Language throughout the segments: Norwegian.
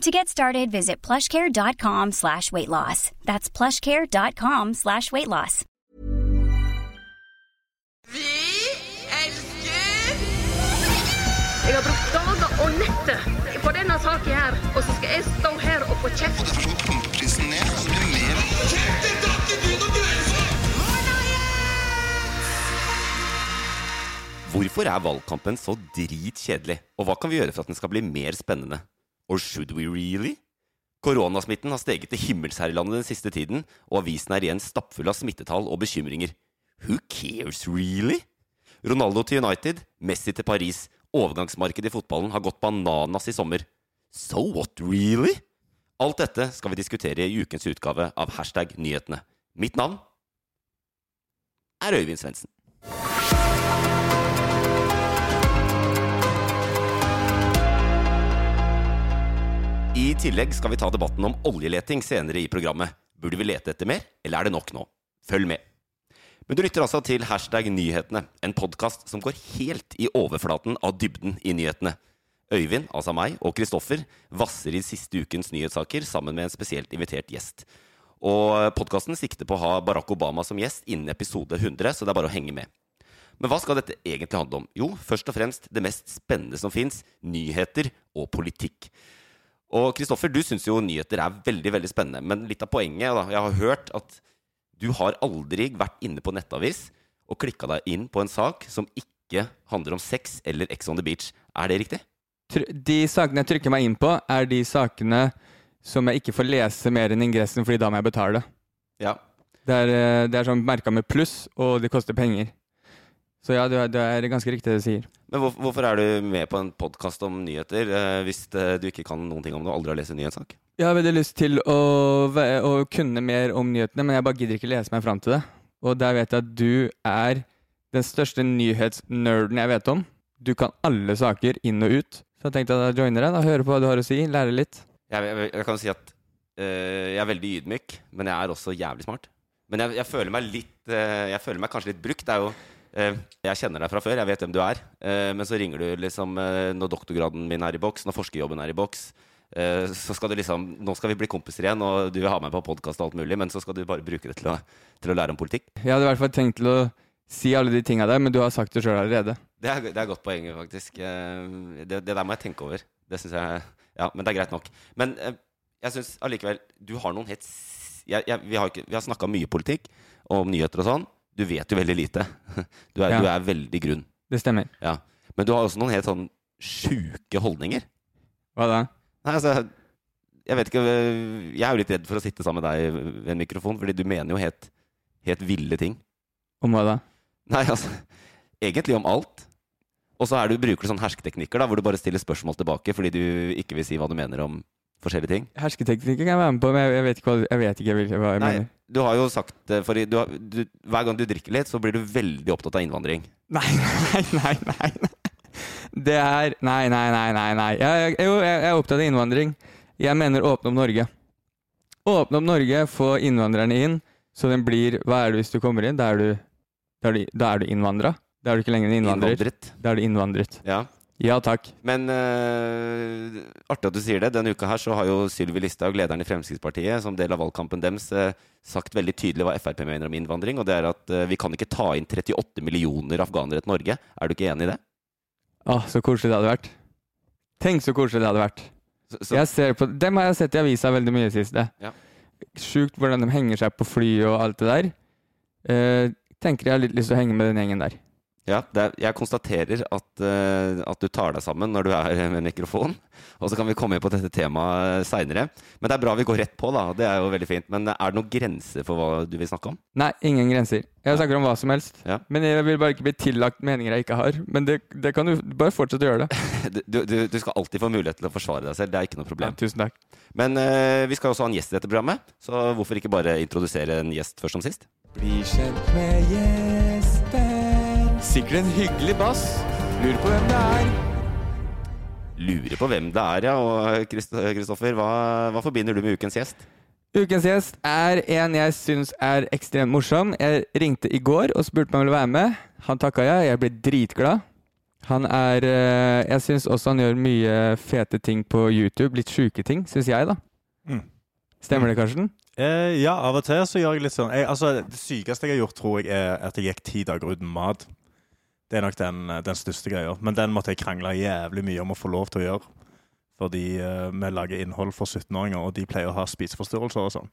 To get started, visit plushcare.com slash weight loss. That's plushcare.com slash weight loss. Vi elsker Jeg har brukt dager og netter på denne saken her, og så skal jeg stå her og få kjeft. Få pumpeprisen ned, så blir det mer Hvorfor er valgkampen så dritkjedelig, og hva kan vi gjøre for at den skal bli mer spennende? Or should we really? Koronasmitten har steget til himmels her i landet den siste tiden, og avisen er igjen stappfull av smittetall og bekymringer. Who cares, really? Ronaldo til United, Messi til Paris. Overgangsmarkedet i fotballen har gått bananas i sommer. So what, really? Alt dette skal vi diskutere i ukens utgave av Hashtag nyhetene. Mitt navn er Øyvind Svendsen. I tillegg skal vi ta debatten om oljeleting senere i programmet. Burde vi lete etter mer, eller er det nok nå? Følg med. Men du lytter altså til Hashtag nyhetene, en podkast som går helt i overflaten av dybden i nyhetene. Øyvind, altså meg, og Kristoffer vasser i siste ukens nyhetssaker sammen med en spesielt invitert gjest. Og podkasten sikter på å ha Barack Obama som gjest innen episode 100, så det er bare å henge med. Men hva skal dette egentlig handle om? Jo, først og fremst det mest spennende som fins nyheter og politikk. Og Kristoffer, du syns jo nyheter er veldig veldig spennende. Men litt av poenget da, Jeg har hørt at du har aldri vært inne på nettavis og klikka deg inn på en sak som ikke handler om sex eller Ex on the beach. Er det riktig? De sakene jeg trykker meg inn på, er de sakene som jeg ikke får lese mer enn ingressen, fordi da må jeg betale. Ja. Det er, eh, det er sånn merka med pluss, og det koster penger. Så ja, det er, ganske riktig det du sier. Men hvor, hvorfor er du med på en podkast om nyheter eh, hvis du ikke kan noen ting om det og aldri har lest en nyhetssak? Jeg har veldig lyst til å, å kunne mer om nyhetene, men jeg bare gidder ikke lese meg fram til det. Og der vet jeg at du er den største nyhetsnerden jeg vet om. Du kan alle saker inn og ut. Så jeg tenkte at jeg joiner deg, da hører på hva du har å si, lærer litt. Jeg, jeg, jeg kan si at øh, jeg er veldig ydmyk, men jeg er også jævlig smart. Men jeg, jeg føler meg litt øh, Jeg føler meg kanskje litt brukt. Det er jo Jeg kjenner deg fra før, jeg vet hvem du er. Eh, men så ringer du liksom eh, når doktorgraden min er i boks, når forskerjobben er i boks. eh, så skal du liksom Nå skal vi bli kompiser igjen, og du vil ha meg på podkast og alt mulig, men så skal du bare bruke det til å, til å lære om politikk. Jeg hadde i hvert fall tenkt til å si alle de tinga der, men du har sagt det sjøl allerede. Det er, det er godt poeng, faktisk. Eh, Det, det der må jeg tenke over. Det syns jeg Ja, men det er greit nok. Men eh, jeg syns allikevel Du har noen helt jeg, jeg, Vi har, ikke- vi har snakka mye politikk og om nyheter og sånn. Du vet jo veldig lite. Du er, Ja. du er veldig grunn. Det stemmer. Ja. Men du har også noen helt sånn sjuke holdninger. Hva da? Nei, altså Jeg vet ikke Jeg er jo litt redd for å sitte sammen med deg ved en mikrofon, fordi du mener jo helt, helt ville ting. Om hva da? Nei, altså Egentlig om alt. Og så er du, bruker du sånne hersketeknikker da, hvor du bare stiller spørsmål tilbake fordi du ikke vil si hva du mener om forskjellige ting. Hersketeknikker kan jeg være med på, men jeg, vet ikke hva, jeg vet ikke hva jeg Nei, mener. Du har jo sagt for du har, du, Hver gang du drikker litt, så blir du veldig opptatt av innvandring. Nei, nei, nei, nei. nei. Det er Nei, nei, nei, nei. nei. Jeg, jo, jeg, jeg er opptatt av innvandring. Jeg mener åpne opp Norge. Åpne opp Norge, få innvandrerne inn, så den blir Hva er du hvis du kommer inn? Da er du, da er du, da er du innvandra. Da er du ikke lenger en innvandrer. Innvandret. Da er du innvandret. Ja. Ja takk. Men uh, artig at du sier det. Denne uka her så har jo Sylvi Listhaug, lederen i Fremskrittspartiet, som del av valgkampen deres, uh, sagt veldig tydelig hva Frp mener om innvandring. Og det er at uh, vi kan ikke ta inn 38 millioner afghanere til Norge. Er du ikke enig i det? Åh, så koselig det hadde vært. Tenk så koselig det hadde vært. Så, så, Jeg ser på, dem har jeg sett i avisa veldig mye i det. Ja. Sjukt hvordan de henger seg på fly og alt det der. tenker jeg har litt lyst til å henge med den gjengen der. Ja, det er, jeg konstaterer at, uh, at du tar deg sammen når du er med mikrofon. Og så kan vi komme inn på dette temaet seinere. Men det er bra vi går rett på, da. Det er jo veldig fint. Men er det noen grenser for hva du vil snakke om? Nei, ingen grenser. Jeg snakker om hva som helst. Ja. Men jeg vil bare ikke bli tillagt meninger jeg ikke har. Men det, det kan du bare fortsette å gjøre det. Du, du, du skal alltid få mulighet til å forsvare deg selv. Det er ikke noe Ja, problem. tusen takk. Men uh, vi skal også ha en gjest i dette programmet, så hvorfor ikke bare introdusere en gjest først som sist? Bli kjent med gjesten. Sikkert en hyggelig bass. Lurer på hvem det er. Lurer på hvem det er, ja. Og Kristoffer, hva, hva forbinder du med ukens gjest? Ukens gjest er en jeg syns er ekstremt morsom. Jeg ringte i går og spurte om han ville være med. Han takka ja. Jeg ble dritglad. Han er eh, Jeg syns også han gjør mye fete ting på YouTube. Litt sjuke ting, syns jeg, da. Mm. Stemmer det, Karsten? Eh, ja, av og til så gjør jeg litt sånn jeg, altså, Det sykeste jeg har gjort, tror jeg, er at jeg gikk ti dager uten mat. Det er nok den, den største greia. Men den måtte jeg krangle jævlig mye om å få lov til å gjøre. Fordi uh, vi lager innhold for 17-åringer, og de pleier å ha spiseforstyrrelser og sånn.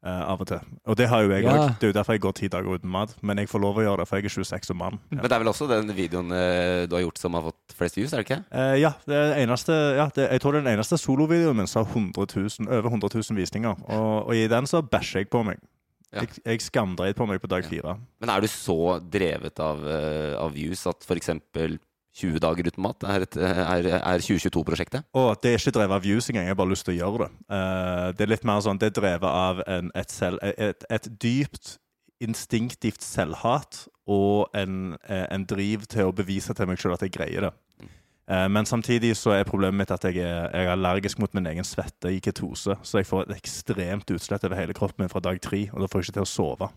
Uh, av og til. Og det har jo jeg òg. Ja. Det er jo derfor jeg går ti dager uten mat. Men jeg får lov å gjøre det, for jeg er 26 og mann. Men det er vel også den videoen uh, du har gjort som har fått flest views, er det ikke? Uh, ja, det er eneste, ja det, jeg tror det er den eneste solovideoen min som har 100 000, over 100 000 visninger. Og, og i den så bæsjer jeg på meg. Ja. Jeg, jeg skamdreit på meg på dag fire. Men er du så drevet av, eh, av views at f.eks. 20 dager uten mat er, et, er, er 2022-prosjektet? Og det er ikke drevet av views engang, jeg har bare lyst til å gjøre det. Eh, det er litt mer sånn, det er drevet av en, et, selv, et, et dypt instinktivt selvhat og en, eh, en driv til å bevise til meg selv at jeg greier det. Eh, Men samtidig så er problemet mitt at jeg er, jeg er allergisk mot min egen svette i ketose. Så jeg får et ekstremt utslett over hele kroppen min fra dag tre, og da får jeg ikke til å sove.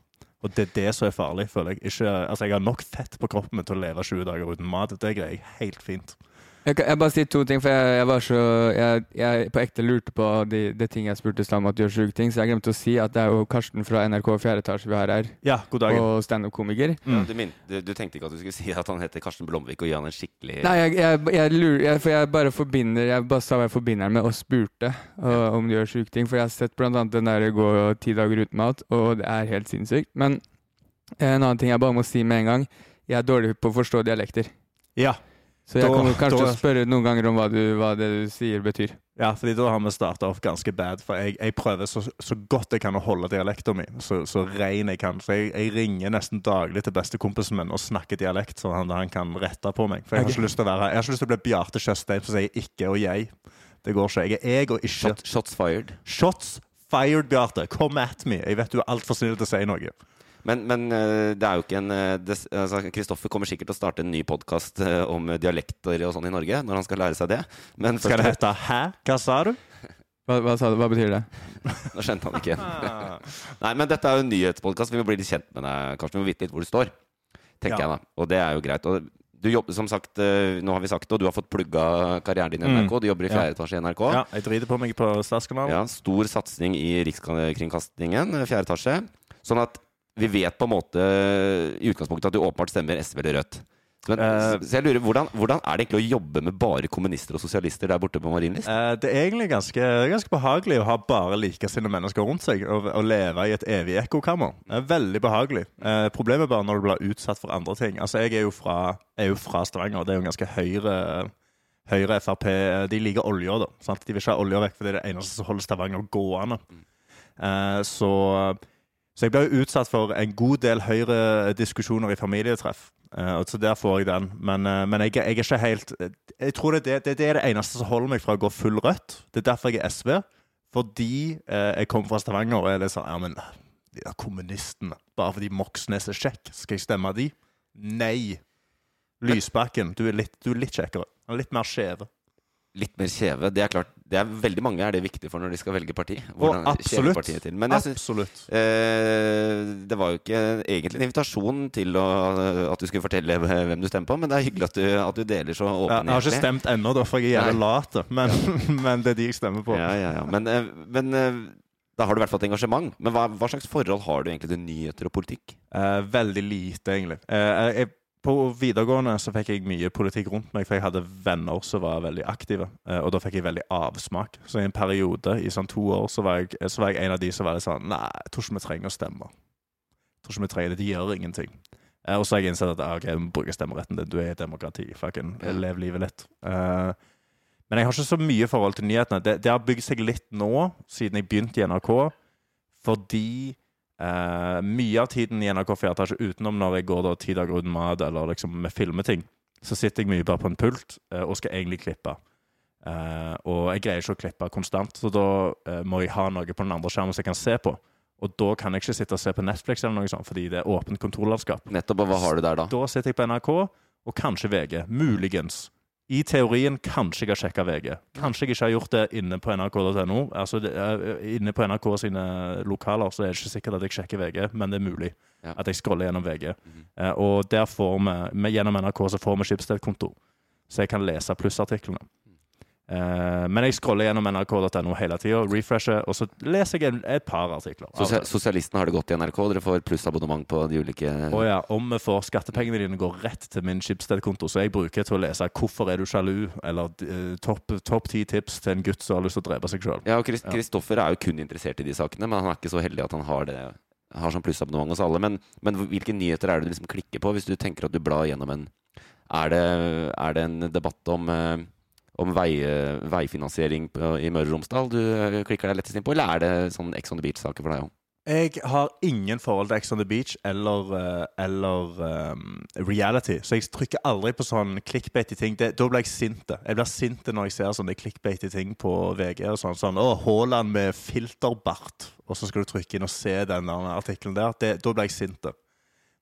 Og det er det som er farlig, føler jeg. Ikke, altså jeg har nok fett på kroppen min til å leve 20 dager uten mat. Det greier jeg helt fint. Jeg kan jeg bare si to ting, for jeg, jeg var så jeg, jeg på ekte lurte på de, de ting jeg spurte Stam om at du gjør sjuke ting, så jeg glemte å si at det er jo Karsten fra NRK Fjerde etasje vi har her, Ja, god dagen. og standup-komiker. Ja, du, du, du tenkte ikke at du skulle si at han heter Karsten Blomvik og gi han en skikkelig Nei, jeg, jeg, jeg lurer jeg, For jeg bare forbinder Jeg bare sa hva jeg forbinder med, og spurte uh, om du gjør sjuke ting. For jeg har sett blant annet den der gå ti dager uten mat, og det er helt sinnssykt. Men eh, en annen ting jeg bare må si med en gang. Jeg er dårlig på å forstå dialekter. Ja. Så jeg Da- kommer kanskje til å spørre noen ganger om hva, du, hva det du sier, betyr. Ja, fordi da har vi starta off ganske bad. For jeg, jeg prøver så, så godt jeg kan å holde dialekten min. Så, så ren jeg kan. Så jeg, jeg ringer nesten daglig til bestekompisen min og snakker dialekt, så han, han kan rette på meg. For jeg har ikke lyst til å være Jeg har ikke lyst til å bli Bjarte Tjøstheim som sier ikke og jeg. Det går ikke. Jeg er jeg og ikke. Shot, Shots fired. Shots fired, Bjarte. Come at me. Jeg vet du er altfor snill til å si noe. Men, men eh, det er jo ikke en Kristoffer altså, Kristoffer kommer sikkert til å starte en ny podkast om dialekter og sånn i Norge, når han skal lære seg det. Men Skal det hete Hæ? Hva sa du? Hva, hva, sa du? hva betyr det? Nå skjønte han ikke igjen. Nei, men dette er jo en nyhetspodkast. Vi må bli litt kjent med deg, Karsten. Vi må vite litt hvor du står. Tenker Ja. jeg da. Og det er jo greit. Og du jobber, som sagt, eh, nå har vi sagt det, og du har fått plugga karrieren din i Mm. NRK. Du jobber i Ja. fjerde etasje i NRK. Ja, jeg driter på meg på Statskanalen. Ja, stor satsing i Rikskringkastingen, eh, fjerde etasje. Sånn at vi vet på en måte i utgangspunktet at du åpenbart stemmer SV eller Rødt. Men, uh, så jeg lurer, hvordan, hvordan er det egentlig å jobbe med bare kommunister og sosialister der borte på Marienlyst? Uh, det er egentlig ganske, ganske behagelig å ha bare likesinnede mennesker rundt seg og, og leve i et evig ekkokammer. Er veldig behagelig. Uh, problemet bare når du blir utsatt for andre ting. Altså, Jeg er jo fra, er jo fra Stavanger, og det er jo ganske høyre Høyre Frp De liker olja, da. Sant? De vil ikke ha olja vekk, for det er det eneste som holder Stavanger gående. Eh, så, så jeg ble jo utsatt for en god del Høyre-diskusjoner i familietreff. Uh, så der får jeg den. Men, uh, men jeg, jeg er ikke helt Jeg tror det, det, det er det eneste som holder meg fra å gå full rødt. Det er derfor jeg er SV. Fordi uh, jeg kommer fra Stavanger og er litt sånn Ja, men de der kommunistene Bare fordi Moxnes er kjekk, skal jeg stemme de? Nei. Lysbakken, du er litt, du er litt kjekkere. Er Litt mer skjeve. Litt mer kjeve. Det er klart, det er veldig mange er det viktig for når de skal velge parti. Hvordan kjeve absolutt. partiet til. Men synes, Absolutt. eh, det var jo ikke egentlig en invitasjon til å, at du skulle fortelle hvem du stemmer på, men det er hyggelig at du, at du deler så Ja, jeg har ikke åpenhjertig. stemt ennå, derfor for jeg er jævlig lat. Men, men det er de jeg stemmer på. Ja, ja, ja. Men, eh, men eh, da har du i hvert fall et engasjement. Men hva, hva slags forhold har du egentlig til nyheter og politikk? Eh, veldig lite, egentlig. Eh, jeg, på videregående så fikk jeg mye politikk rundt meg, for jeg hadde venner som var veldig aktive. eh, og da fikk jeg veldig avsmak. Så i en periode, i sånn to år, så var jeg, så var jeg en av de som var litt sånn Nei, jeg tror ikke vi trenger å stemme. Jeg Tror ikke vi trenger det. De gjør ingenting. Eh, og så har jeg innsett at ah, ok, vi bruker stemmeretten din. Du er i demokrati. Fucking lev livet litt. Eh, men jeg har ikke så mye forhold til nyhetene. Det, det har bygd seg litt nå, siden jeg begynte i NRK, fordi eh, mye av tiden i NRK Fjerdetasje utenom når jeg går da ti dager uten mat eller liksom med filmeting, så sitter jeg mye bare på en pult uh, og skal egentlig klippe. Uh, og jeg greier ikke å klippe konstant, så da må jeg ha noe på den andre skjermen som jeg kan se på. Og da kan jeg ikke sitte og se på Netflix, eller noe sånt, fordi det er åpent kontorlandskap. Nettopp, og hva har du der da? Da sitter jeg på NRK, og kanskje VG. Muligens. I teorien kanskje jeg har sjekka VG. Kanskje jeg ikke har gjort det inne på nrk.no. Altså, det er- inne på NRK sine lokaler så er det ikke sikkert at jeg sjekker VG, men det er mulig Ja. at jeg scroller gjennom VG. Mhm. Eh, og der får vi, med, gjennom NRK så får vi Schibsted-konto, så jeg kan lese plussartiklene. Eh, men jeg scroller gjennom nrk.no hele tida, refresher, og så leser jeg et par artikler. Sosia. Sosialistene har det godt i NRK. Dere får plussabonnement på de ulike Å ja, om vi får skattepengene dine går rett til min Schibsted-konto, så jeg bruker til å lese 'Hvorfor er du sjalu?' eller uh, topp topp ti tips til en gutt som har lyst til å drepe seg sjøl. Ja, og Kristoffer er jo kun interessert i de sakene, men han er ikke så heldig at han har det har sånn plussabonnement hos alle. Men, men hvilke nyheter er det du liksom klikker på hvis du tenker at du blar gjennom en Er det, er det en debatt om, eh, om vei, veifinansiering på, i Møre og Romsdal du eh, klikker deg lettest inn på, eller er det sånn Ex on the Beach-saker for deg òg? Jeg har ingen forhold til Ex on the Beach eller, eh, eller um, reality, så jeg trykker aldri på sånn clickbaity ting. Det, da blir jeg sint. Jeg blir sint når jeg ser sånne i ting på VG. og sånn, sånn, Å, Haaland med filterbart, og så skal du trykke inn og se den artikkelen der. Det, da blir jeg sint.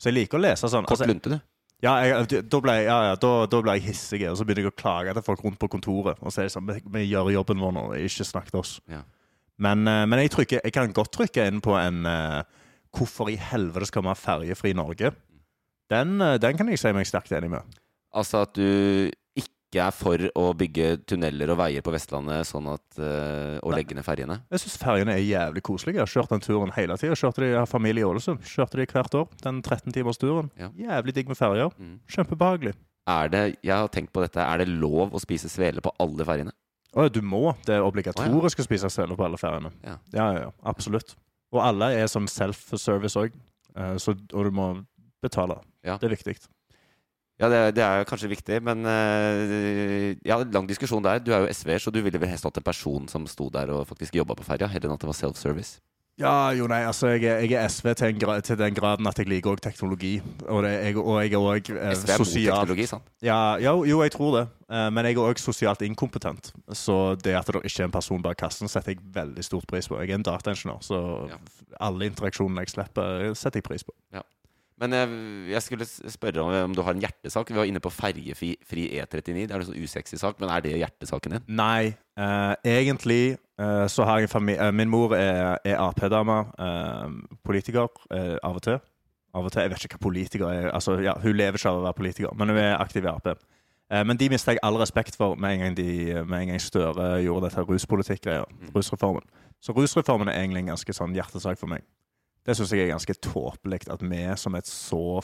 Så jeg liker å lese sånn. Kort altså, lunte, du. Ja, jeg, da ble jeg, ja, ja, da, da ble jeg hissig, og så begynner jeg å klage til folk rundt på kontoret. Og så er det sånn, vi, vi gjør jobben vår nå, ikke snakk til oss. Ja. Men, eh, men jeg, trykker, jeg kan godt trykke inn på en uh, Hvorfor i helvete skal vi ha ferjefri Norge? Den, uh, den kan jeg si meg sterkt enig med. Altså at du ikke er for å bygge tunneler og veier på Vestlandet sånn at, uh, og legge ned ferjene? Jeg syns ferjene er jævlig koselige. Jeg har kjørt den turen hele tida. Kjørte de jeg har familie i Ålesund. Kjørte de hvert år. Den 13-timersturen. Ja. Jævlig digg med ferjer. Mm. Kjempebehagelig. Er det, jeg har tenkt på dette, er det lov å spise svele på alle ferjene? Å, du må. Det er obligatorisk å spise svele på alle ferjene. Ja. Ja, ja, ja, absolutt. Og alle er sånn self-service òg, og du må betale. Ja. Det er viktig. Ja, det, det er kanskje viktig, men eh, Ja, lang diskusjon der. Du er jo SV-er, så du ville vel helst hatt en person som sto der og faktisk jobba på ferja, heller enn at det var self-service? Ja, jo, nei, altså, jeg, jeg er SV til, en gra til den graden at jeg liker òg teknologi. Og, det, jeg, og jeg er òg eh, SV er mot teknologi, sant? ja, jo, jo, jeg tror det. Eh, men jeg er òg sosialt inkompetent. Så det at det ikke er en person bak kassen, setter jeg veldig stort pris på. Jeg er en dataingeniør, så Ja. alle interaksjonene jeg slipper, setter jeg pris på. Men jeg, jeg skulle spørre om, om du har en hjertesak. Vi var inne på ferjefri E39. Det er en sånn usexy sak, men er det hjertesaken din? Nei, eh, egentlig eh, så har jeg en familie Min mor er, er Ap-dame. eh, politiker av og til. Av og til, Jeg vet ikke hva politiker er. Altså, ja, hun lever ikke av å være politiker, men hun er aktiv i Ap. Eh, men de mista jeg all respekt for med en gang, de, med en gang Støre gjorde dette ruspolitikk-greia. Rusreformen. Så rusreformen er egentlig en ganske sånn hjertesak for meg. Det syns jeg er ganske tåpelig at vi som et så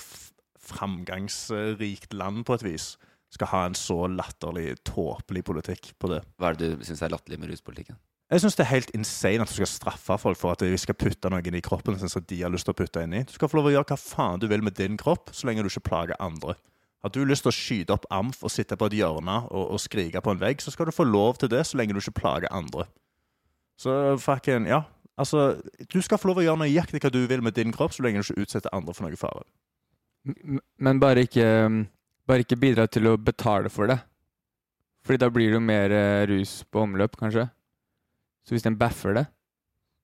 framgangsrikt land på et vis skal ha en så latterlig tåpelig politikk på det. Hva er det du syns er latterlig med ruspolitikken? Jeg syns det er helt insane at du skal straffe folk for at de skal putte noe inn i kroppen sin som de har lyst til å putte inn i. Du skal få lov å gjøre hva faen du vil med din kropp, så lenge du ikke plager andre. Har du lyst til å skyte opp amf og sitte på et hjørne og, og skrike på en vegg, så skal du få lov til det så lenge du ikke plager andre. Så fucking, ja. Altså, du skal få lov å gjøre nøyaktig hva du vil med din kropp, så lenge du ikke utsetter andre for noe fare. Men bare ikke, bare ikke bidra til å betale for det. Fordi da blir det jo mer eh, rus på omløp, kanskje. Så hvis den baffer det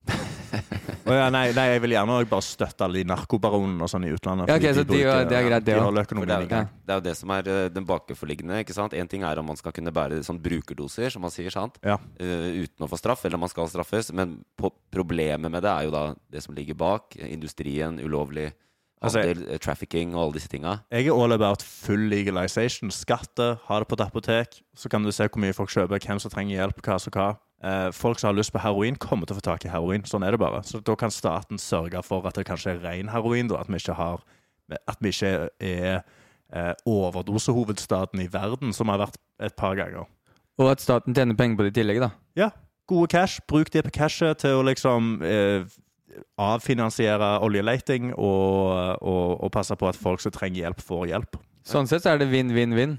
Å ja, nei, nei, jeg vil gjerne bare støtte alle de narkobaronene og sånn i utlandet. Ja, okay, så de- bruker- det er greit, det De holder økonomien det, er, det er jo det som er eh, den bakenforliggende. ikke sant? En ting er om man skal kunne bære sånn brukerdoser, som man sier, sant? Ja. Uh, uten å få straff, eller om man skal straffes. Men på, problemet med det er jo da det som ligger bak. Industrien, ulovlig Altså, handel, eh, trafficking og alle disse tinga. Jeg er all about full legalization. Skatte, ha det på et apotek. Så kan du se hvor mye folk kjøper, hvem som trenger hjelp, hva som hva. Eh, folk som har lyst på heroin, kommer til å få tak i heroin. Sånn er det bare. Så da kan staten sørge for at det kanskje er ren heroin. Da. At vi ikke har At vi ikke er eh, overdosehovedstaden i verden, som har vært et par ganger. Og at staten tjener penger på det i tillegg, da. Ja, gode cash. Bruk det på cashet til å liksom eh, avfinansiere oljeleting og, og, og passe på at folk som trenger hjelp, får hjelp. Sånn sett så er det vinn-vinn-vinn.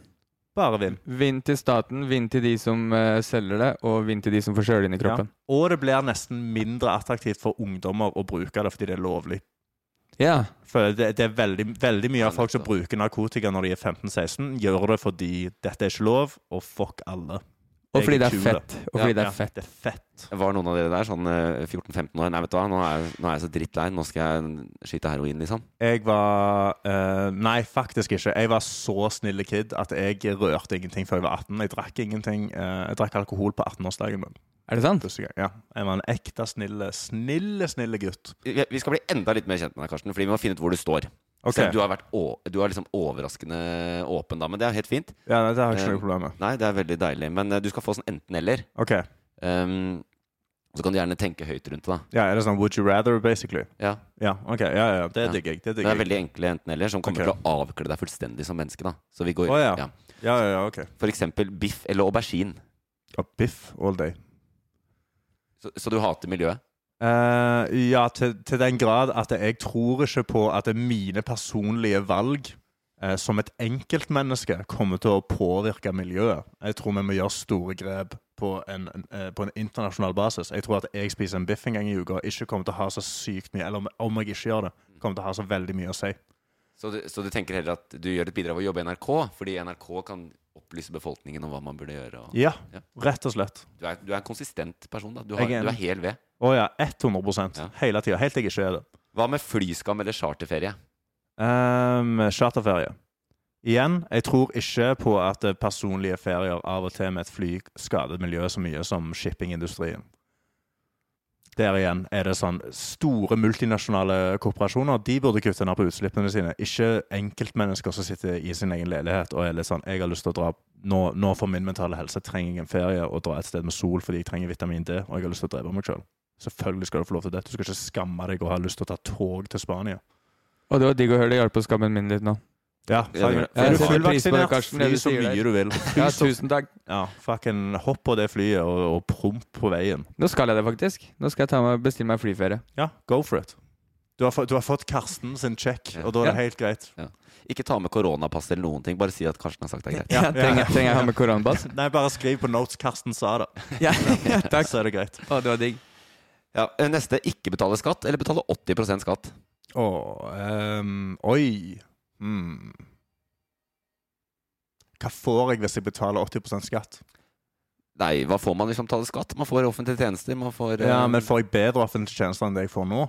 Bare vinn. Vinn til staten, vinn til de som uh, selger det, og vinn til de som får kjøle inn i kroppen. Ja. Og det blir nesten mindre attraktivt for ungdommer å bruke det fordi det er lovlig. Ja. For det, det er veldig, veldig mye av folk som bruker narkotika når de er 15-16, gjør det fordi dette er ikke lov, og fuck alle. Og fordi det er fett. Og fordi Ja, det er fett. Det er fett. Var noen av dere der sånn eh, 14-15 år? Nei, vet du hva, nå er, jeg- nå er jeg så drittlei. Nå skal jeg skyte heroin, liksom. Jeg var uh, Nei, faktisk ikke. Jeg var så snille kid at jeg rørte ingenting før jeg var 18. Jeg drakk ingenting. Uh, jeg drakk alkohol på 18-årsdagen min. Er det sant? Ja. Jeg var en ekte snille, snille, snille gutt. Vi vi skal bli enda litt mer kjent med deg, Karsten, fordi vi må finne ut hvor du står. Ok. Selv om Du har vært du er liksom overraskende åpen da, men det er helt fint. Ja, Det har ikke Eh, noe problem med. Nei, det er veldig deilig. Men eh, du skal få sånn enten-eller. Ok. Um, så kan du gjerne tenke høyt rundt det. Ja, Er det sånn would you rather, basically? Ja, Ja, ok. Ja, ja, det digger jeg. Det Det er veldig enkle enten-eller som kommer okay. til å avkle deg fullstendig som menneske. da Så vi går oh, ja. ja. Ja, ja, ok. For eksempel biff eller aubergine. Og biff all day. Så, så du hater miljøet? Eh, ja, til, til den grad at jeg tror ikke på at mine personlige valg uh, som et enkeltmenneske kommer til å påvirke miljøet. Jeg tror vi må gjøre store grep på en, eh, på en internasjonal basis. Jeg tror at jeg spiser en biff en gang i uka, ikke kommer til å ha så sykt mye Eller om, om jeg ikke gjør det, kommer til å ha så veldig mye å si. Så du, så du tenker heller at du gjør et bidrag ved å jobbe i NRK, fordi NRK kan opplyse befolkningen om hva man burde gjøre? Og Ja, Ja. rett og slett. du, er, du er en konsistent person. da Du, har, du er hel ved. Å ja, 100 Ja. hele tida. Helt til jeg ikke er det. Hva med flyskam eller charterferie? Um, charterferie. Igjen, jeg tror ikke på at personlige ferier av og til med et fly skader miljøet så mye som shippingindustrien. Der igjen er det sånn store multinasjonale korporasjoner. De burde kutte ned på utslippene sine. Ikke enkeltmennesker som sitter i sin egen leilighet og er litt sånn Jeg har lyst til å dra Nå, nå for min mentale helse trenger jeg en ferie og dra et sted med sol fordi jeg trenger vitamin D, og jeg har lyst til å drepe meg sjøl. Selvfølgelig skal du få lov til det. Du skal ikke skamme deg og ha lyst til å ta tog til Spania. Og det var digg å høre det hjalp på skammen min litt nå. Ja, Ja, er du Jeg setter pris på det, fullvaksinert, Karsten, fly så mye du vil. Ja, tusen takk. Ja, fucking hopp på det flyet og, og promp på veien. Nå skal jeg det, faktisk. Nå skal jeg ta meg, bestille meg flyferie. Ja, go for it. Du har, fått- du har fått Karsten sin check, og da er det Ja. helt greit. Ikke ta med koronapass eller noen ting. Bare si at Karsten har sagt det er greit. Ja, Ja, trenger, trenger jeg ha med koronapass? Nei, bare skriv på notes 'Karsten sa det', Ja, ja, takk. så er det greit. Å, det var digg. Ja, eh, neste ikke betale skatt eller betale 80% skatt. Åh, ehm, oi. Hmm. Hva får jeg hvis jeg betaler 80% skatt? Nei, hva får man hvis man betaler skatt? Man får offentlige tjenester. Man får eh, Ja, Men får jeg bedre offentlige tjenester enn det jeg får nå?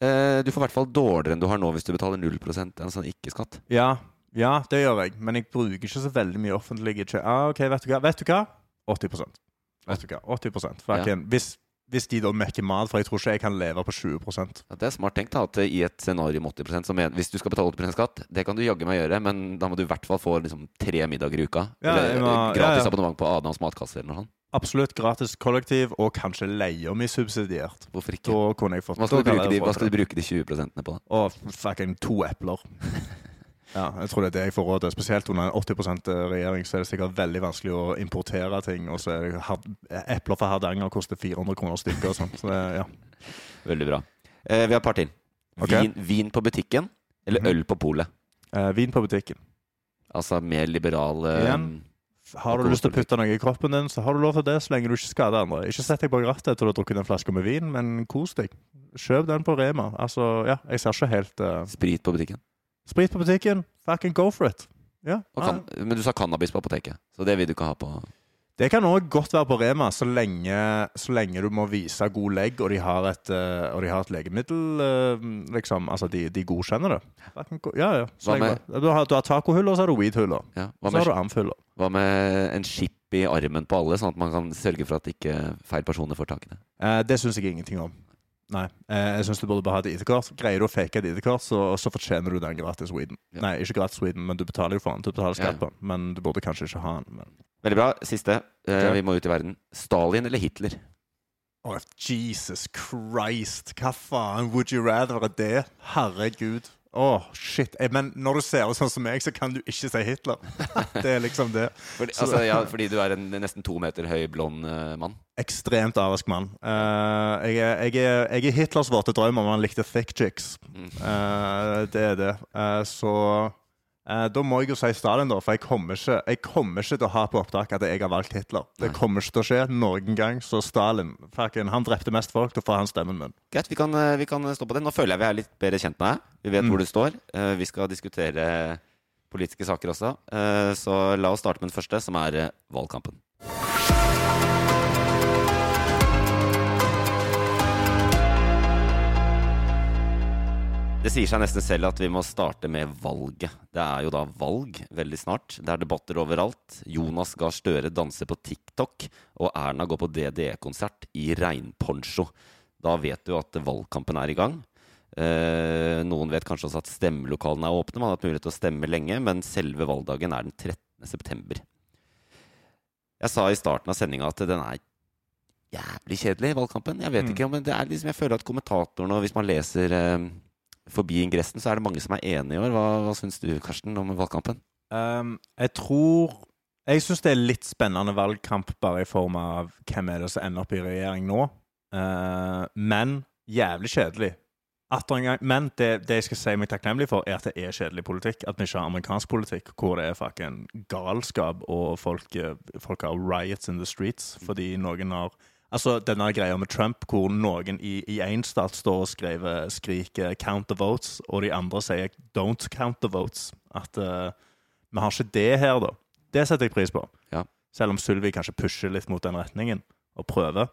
eh, Du får i hvert fall dårligere enn du har nå hvis du betaler 0% altså ikke-skatt. Ja, ja, det gjør jeg. Men jeg bruker ikke så veldig mye offentlige. Ah, ok, vet du hva? Vet du hva? 80% Vet du hva? 80 ja. hvis, hvis de da mekker mat, for jeg tror ikke jeg kan leve på 20 Ja, det er smart tenkt at i et scenario med 80 som Hvis du skal betale 80 skatt, det kan du jaggu meg gjøre, men da må du i hvert fall få liksom, tre middager i uka. Ja, eller må- eh, gratis ja, abonnement på Adams matkasse eller noe sånt. Absolutt gratis kollektiv, og kanskje leia mi subsidiert. Hvorfor ikke? Hva skal, du bruke de, hva skal du bruke de 20 på da? Og fucking to epler. Ja, jeg tror det er det jeg får råd til. Spesielt under en 80% regjering så er det sikkert veldig vanskelig å importere ting. Og så er det epler fra Hardanger koster 400 kroner stykket og sånn. Så det, ja. Veldig bra. Eh, vi har et par til. Okay. Vin, vin på butikken eller Mhm. øl på polet? Eh, vin på butikken. Altså mer liberal eh, Igjen. Har du lyst til å putte noe i kroppen din, så har du lov til det, så lenge du ikke skader andre. Ikke sett deg bak rattet etter du har drukket en flaske med vin, men kos deg. Kjøp den på Rema. Altså, ja, jeg ser ikke helt eh, Sprit på butikken. Sprit på butikken, fucking go for it. Ja. Kan, Men du sa cannabis på apoteket, så det vil du ikke ha på Det kan òg godt være på Rema, så lenge, så lenge du må vise god legg, og de har et, eh, og de har et legemiddel, eh, liksom. Altså, de, de godkjenner det. Ja, ja. Så lenge, med- du har, du har og så har du weedhyller. ja. Så har du amfhyller. hva med en chip i armen på alle, sånn at man kan sørge for at ikke feil personer får tak i det? Eh, det syns jeg ingenting om. Nei. Eh, jeg syns du burde bare ha et ID-kort. Greier du å fake et ID-kort, så, så fortjener du den gratis weeden. Ja. Nei, ikke gratis weeden, men du betaler jo for den. Du betaler Ja, ja. skatt på den. Men du burde kanskje ikke ha den. Men... Veldig bra. Siste. Eh, Vi må ut i verden. Stalin eller Hitler? Oh, Jesus Christ. Hva faen would you rather er det? Herregud. Åh, shit. Eh, Men når du ser ut sånn som meg, så kan du ikke si Hitler. Det er liksom det. Fordi, altså, ja, fordi du er en nesten to meter høy, blond uh, mann. Ekstremt arisk mann. Uh, jeg, er, jeg, er, jeg er Hitlers våte drøm om han likte thick chicks. Uh, det er det. Så eh, da må jeg jo si Stalin, da. For jeg kommer, ikke, jeg kommer ikke til å ha på opptak at jeg har valgt Hitler. Det kommer ikke til å skje noen gang. Så Stalin fucking, han drepte mest folk, da får han stemmen min. Greit, vi kan, eh, vi kan stå på det. Nå føler jeg vi er litt bedre kjent med deg. Vi vet hvor du står. Eh, Vi skal diskutere politiske saker også. Eh, Så la oss starte med den første, som er eh, valgkampen. Det sier seg nesten selv at vi må starte med valget. Det er jo da valg veldig snart. Det er debatter overalt. Jonas Gahr Støre danser på TikTok, og Erna går på DDE-konsert i regnponcho. Da vet du at valgkampen er i gang. Eh, noen vet kanskje også at stemmelokalene er åpne. Man har hatt mulighet til å stemme lenge, men selve valgdagen er den 13. september. Jeg sa i starten av sendinga at den er jævlig kjedelig, valgkampen. Jeg vet ikke, men det er liksom, jeg føler at kommentatorene, hvis man leser eh, forbi ingressen, så er det mange som er enige i år. Hva, hva syns du, Karsten, om valgkampen? Um, jeg tror Jeg syns det er litt spennende valgkamp bare i form av hvem er det som ender opp i regjering nå. Uh, men jævlig kjedelig. Gang. Men det, det jeg skal si meg takknemlig for, er at det er kjedelig politikk. At vi ikke har amerikansk politikk hvor det er fucking galskap, og folk, eh, folk har riots in the streets fordi noen har Altså denne greia med Trump, hvor noen i én stat står og skriver, skriker 'count the votes', og de andre sier 'don't count the votes'. At uh, vi har ikke det her, da. Det setter jeg pris på. Ja. Selv om Sylvi kanskje pusher litt mot den retningen, og prøver.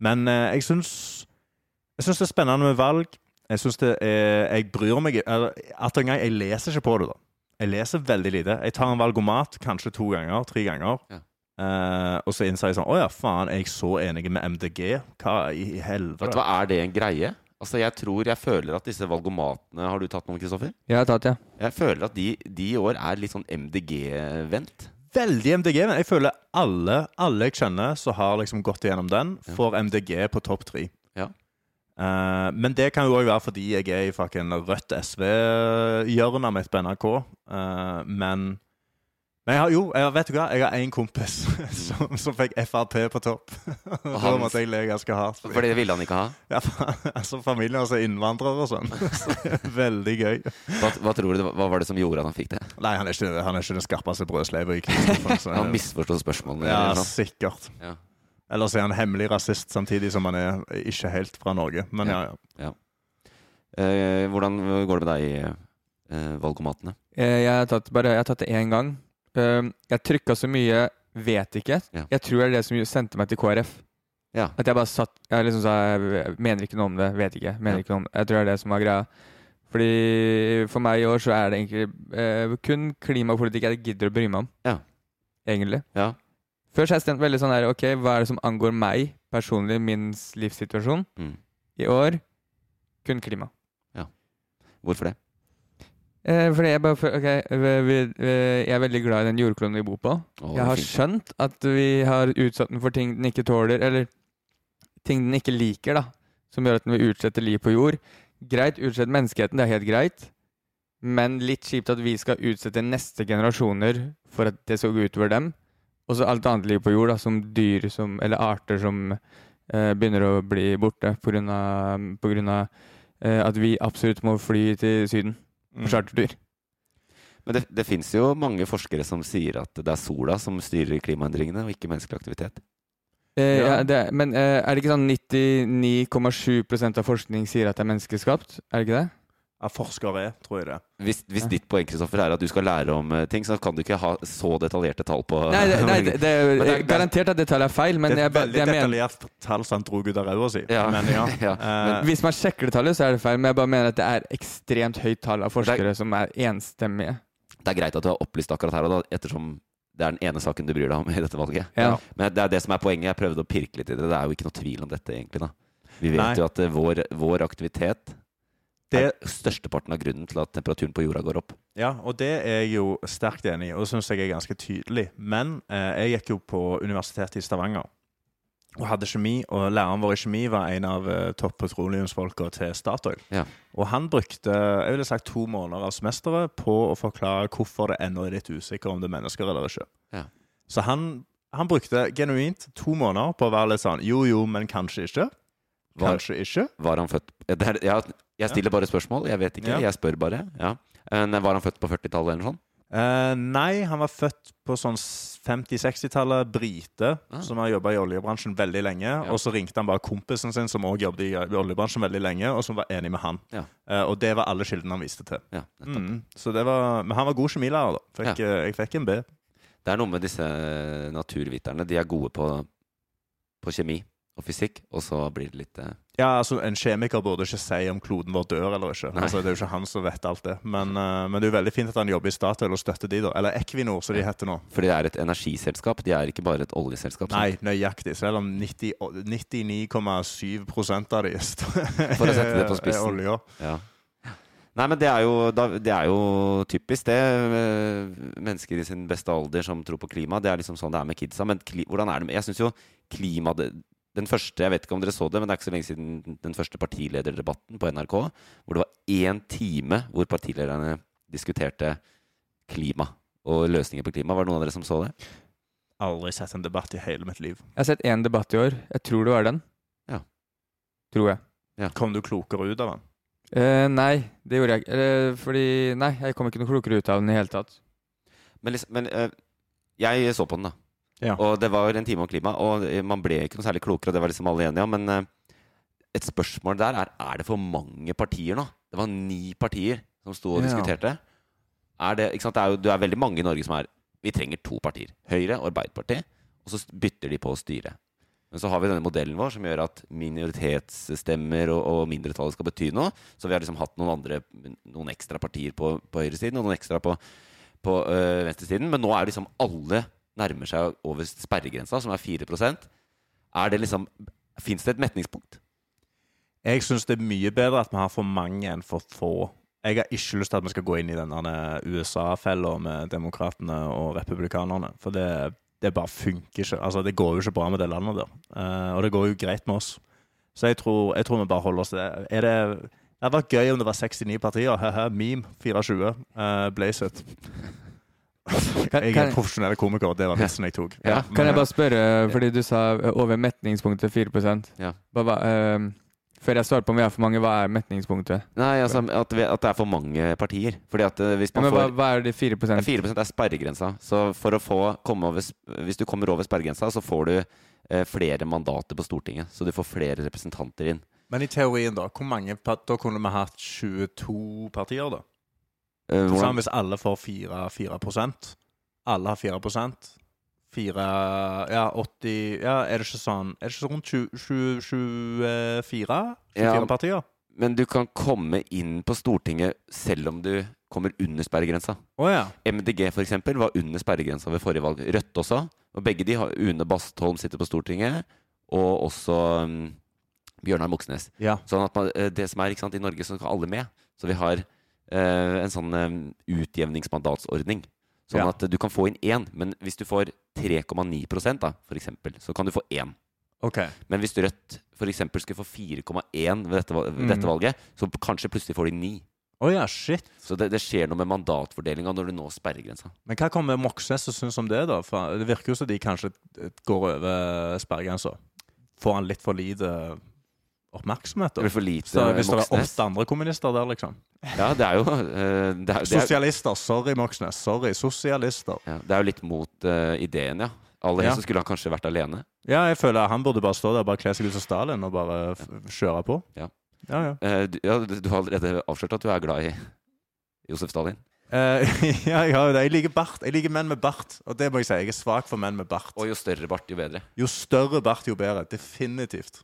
Men uh, jeg syns Jeg syns det er spennende med valg. Jeg syns det er Jeg bryr meg eller, Atter en gang, jeg leser ikke på det, da. Jeg leser veldig lite. Jeg tar en valgomat kanskje to ganger, tre ganger. Ja. Eh, og så innser jeg sånn Å ja, faen, er jeg så enig med MDG? Hva i Vet du helvete? hva, Er det en greie? Altså, Jeg tror, jeg føler at disse valgomatene Har du tatt noen, Kristoffer? Jeg har tatt, ja. Jeg føler at de, de i år er litt sånn MDG-vendt. Veldig MDG, men jeg føler alle, alle jeg kjenner som har liksom gått igjennom den, får MDG på topp tre. Ja. Uh, men det kan jo òg være fordi jeg er i fucking rødt SV-hjørnet mitt på NRK. Uh, men men jeg har, jo, jeg, vet du hva? Jeg har én kompis som, som fikk Frp på topp. da han- måtte jeg le ganske hardt. For det ville han ikke ha. Ja, altså Familien hans er innvandrere og sånn. Så Veldig gøy. Hva, hva tror du, hva var det som gjorde at han fikk det? Nei, han er ikke, han er ikke den skarpeste brødsleiva i krigsstoffen. Han misforsto spørsmålene. Ja, eller sikkert. Ja. Eller så er han hemmelig rasist samtidig som han er ikke helt fra Norge. Men ja, ja. Eh, hvordan går det med deg i eh, valgomatene? Eh, Jeg har tatt, bare, jeg har tatt det én gang. Um, Jeg trykka så mye 'vet ikke'. Ja. Jeg tror det er det som sendte meg til KrF. Ja. At jeg bare satt Jeg liksom sa mener ikke noe om det, vet ikke. Mener Ja. ikke noe om det. Jeg tror det er det som var greia. Fordi for meg i år så er det egentlig eh, kun klimapolitikk jeg gidder å bry meg om. Ja. Egentlig. Ja. Før så har jeg stemt veldig sånn her Ok, hva er det som angår meg personlig, min livssituasjon? Mm. I år kun klima. Hvorfor det? Eh, fordi jeg bare føler Ok, vi, vi, jeg er veldig glad i den jordkloden vi bor på. Jeg har skjønt at vi har utsatt den for ting den ikke tåler, eller ting den ikke liker, da. Som gjør at den vil utsette liv på jord. Greit, utsett menneskeheten, det er helt greit. Men litt kjipt at vi skal utsette neste generasjoner for at det skal gå utover dem. Og så alt annet liv på jord, da, som dyr som, eller arter som eh, begynner å bli borte pga. Eh, at vi absolutt må fly til Syden på chartertur. Men det, det fins jo mange forskere som sier at det er sola som styrer klimaendringene, og ikke menneskelig aktivitet. Eh, Ja. er- men eh, er det ikke sånn 99,7 av forskning sier at det er menneskeskapt? Er det ikke det? Ja, forskere er, tror jeg det. Hvis, hvis ditt poeng Kristoffer, er at du skal lære om eh, ting, så kan du ikke ha så detaljerte tall på Nei, det, nei, det, det er det er- garantert at det tallet er feil, men jeg, det er et veldig det jeg mener, detaljert tall som han dro ut av ræva si. Ja. Men ja. Ja, Eh, hvis man sjekker det tallet, så er det feil. Men jeg bare mener at det er ekstremt høyt tall av forskere som er enstemmige. Det er greit at du har opplyst akkurat her og da, ettersom det er den ene saken du bryr deg om i dette valget. Ja. Men det er det som er poenget. Jeg prøvde å pirke litt i det. Det er jo ikke noe tvil om dette, egentlig. da. Vi vet Nei. jo at eh, vår, vår aktivitet Det- er størsteparten av grunnen til at temperaturen på jorda går opp. Ja, og det er jeg jo sterkt enig i, og det syns jeg er ganske tydelig. Men eh, jeg gikk jo på universitetet i Stavanger. og hadde kjemi, og læreren vår i kjemi var en av eh, topp petroleumsfolka til Statoil. Ja. Og han brukte jeg ville sagt, to måneder av semesteret på å forklare hvorfor det ennå er litt usikker om det er mennesker eller ikke. Ja. Så han, han brukte genuint to måneder på å være litt sånn jo, jo, men kanskje ikke. Var- Kanskje ikke. Var han født det er, ja, Jeg stiller bare spørsmål, jeg vet ikke. Ja. Jeg spør bare. Ja. Men Var han født på 40-tallet eller noe sånt? Uh, nei, han var født på sånn 50-60-tallet. Brite, Ah. som har jobba i oljebransjen veldig lenge. Og så ringte han bare kompisen sin, som òg jobbet i, i oljebransjen veldig lenge, og som var enig med han. Ja. Uh, og det var alle kildene han viste til. Ja. Mm. Så det var, men han var god kjemilærer, da. Fikk, uh, Jeg fikk en B. Det er noe med disse naturviterne. De er gode på, på kjemi og fysikk, og så blir det litt eh, Ja, altså En kjemiker burde ikke si om kloden vår dør eller ikke. Altså, Det er jo ikke han som vet alt det. Men, uh, men det er jo veldig fint at han jobber i Statoil og støtter de, da. Eller Equinor, som de heter nå. Fordi det er et energiselskap. De er ikke bare et oljeselskap. Nei, nøyaktig. Selv om 99,7% av de For å sette det på spissen. er olje. Ja. Nei, men det er, jo, det er jo typisk, det. eh, Mennesker i sin beste alder som tror på klima. Det er liksom sånn det er med kidsa. Men kli, hvordan er det med Jeg syns jo klima det, Den første, jeg vet ikke om dere så det, men det er ikke så lenge siden den første partilederdebatten på NRK, hvor det var én time hvor partilederne diskuterte klima og løsninger på klima. Var det noen av dere som så det? Aldri sett en debatt i hele mitt liv. Jeg har sett én debatt i år. Jeg tror det var den. Ja. Tror jeg. Kom du klokere ut av den? Eh, nei, det gjorde jeg ikke. Eh, fordi Nei, jeg kom ikke noe klokere ut av den i hele tatt. Men, liksom, men eh, jeg så på den, da. Ja. Og det var en time om klima, og man ble ikke noe særlig klokere, og det var liksom alle enige om. Men eh, et spørsmål der er er det for mange partier nå. Det var ni partier som sto og Ja. diskuterte. Er det, ikke sant? Det, er jo, det er veldig mange i Norge som er Vi trenger to partier. Høyre og Arbeiderpartiet. Og så bytter de på å styre. Men så har vi denne modellen vår som gjør at minoritetsstemmer og, og mindretallet skal bety noe. Så vi har liksom hatt noen andre Noen ekstra partier på, på høyresiden og noen ekstra på, på øh, venstresiden. Men nå er liksom alle nærmer seg over sperregrensa, som er 4% Er det liksom Fins det et metningspunkt? Jeg syns det er mye bedre at vi har for mange enn for få. Jeg har ikke lyst til at vi skal gå inn i denne USA-fella med demokratene og republikanerne. For det, det bare funker ikke. Altså, det går jo ikke bra med det landet der. Eh, og det går jo greit med oss. Så jeg tror, jeg tror vi bare holder oss til det. Er det hadde vært gøy om det var 69 partier. Haha, meme 24. Uh, blaze it. Kan, Jeg er profesjonell komiker, det var vitsen jeg tok. Ja. kan jeg bare spørre, fordi du sa eh, over metningspunktet 4 Ja. Bare, eh, Før jeg svarer på om vi er for mange, hva er metningspunktet? Nei, altså at, vi, at det er for mange partier. Fordi at hvis man Ja, men får hva er de 4 Ja, 4% er sperregrensa. Så for å få komme over Hvis du kommer over sperregrensa, så får du eh, flere mandater på Stortinget. Så du får flere representanter inn. Men i teorien, da, hvor mange, da kunne vi hatt 22 partier, da? Sånn, hvordan, hvis alle får 4, 4% Alle har 4% 4 Ja, 80 Ja, er det ikke sånn Er det ikke rundt 20, 20, 24? 24 Ja. partier? men du kan komme inn på Stortinget selv om du kommer under sperregrensa. Oh, ja. MDG for eksempel var under sperregrensa ved forrige valg. Rødt også. Og begge de har Une Bastholm sitter på Stortinget, og også um, Bjørnar Moxnes. ja. Sånn at man, eh, det som er ikke sant, I Norge så skal alle med. Så vi har en sånn eh, utjevningsmandatsordning. Sånn Ja. at eh, du kan få inn én, men hvis du får 3,9% da, for eksempel, så kan du få én. Okay. Men hvis Rødt for eksempel skulle få 4,1 ved dette, ved Mm. dette valget, så kanskje plutselig får de 9. Oh ja, shit. Så det, det skjer noe med mandatfordelinga når du når sperregrensa. Men hva kommer Moxnes og syns om det, da? For det virker jo som de kanskje eh, går over sperregrensa. Får han litt for lite oppmerksomhet, Det blir for lite Så hvis det er åtte andre kommunister der, liksom? Ja, det er jo uh, det er, det er, Sosialister. Sorry, Moxnes. Sorry. Sosialister. ja, det er jo litt mot uh, ideen, ja. Aller Ja. helst så skulle han kanskje vært alene. Ja, jeg føler han burde bare stå der bare kle seg ut som Stalin og bare f kjøre på. Ja. Ja, ja. Uh, du, ja, du du har allerede avslørt at du er glad i Josef Stalin. Eh, ja, jeg har jo det. Jeg liker bart. Jeg liker menn med bart. Og det må jeg si. Jeg er svak for menn med bart. Og jo større bart, jo bedre. Jo større bart, jo bedre. Definitivt.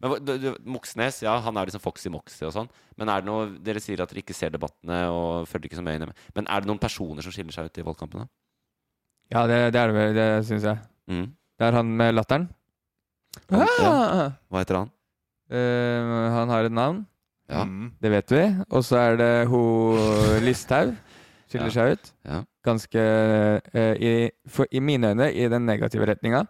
Men du, du, Moxnes, ja, han er liksom Foxy Moxy og sånn. Men er det noe Dere sier at dere ikke ser debattene og følger ikke så mye med. Men er det noen personer som skiller seg ut i valgkampene? Ja, det, det er det vel, det syns jeg. Mm. Det er han med latteren. Han- ja. Ah! Hva heter han? Uh, han har et navn, Ja. Mm. det vet vi. Og så er det ho Listhaug. Skiller Ja. seg ut. Ja. Ganske uh, i, for, I mine øyne i den negative retninga.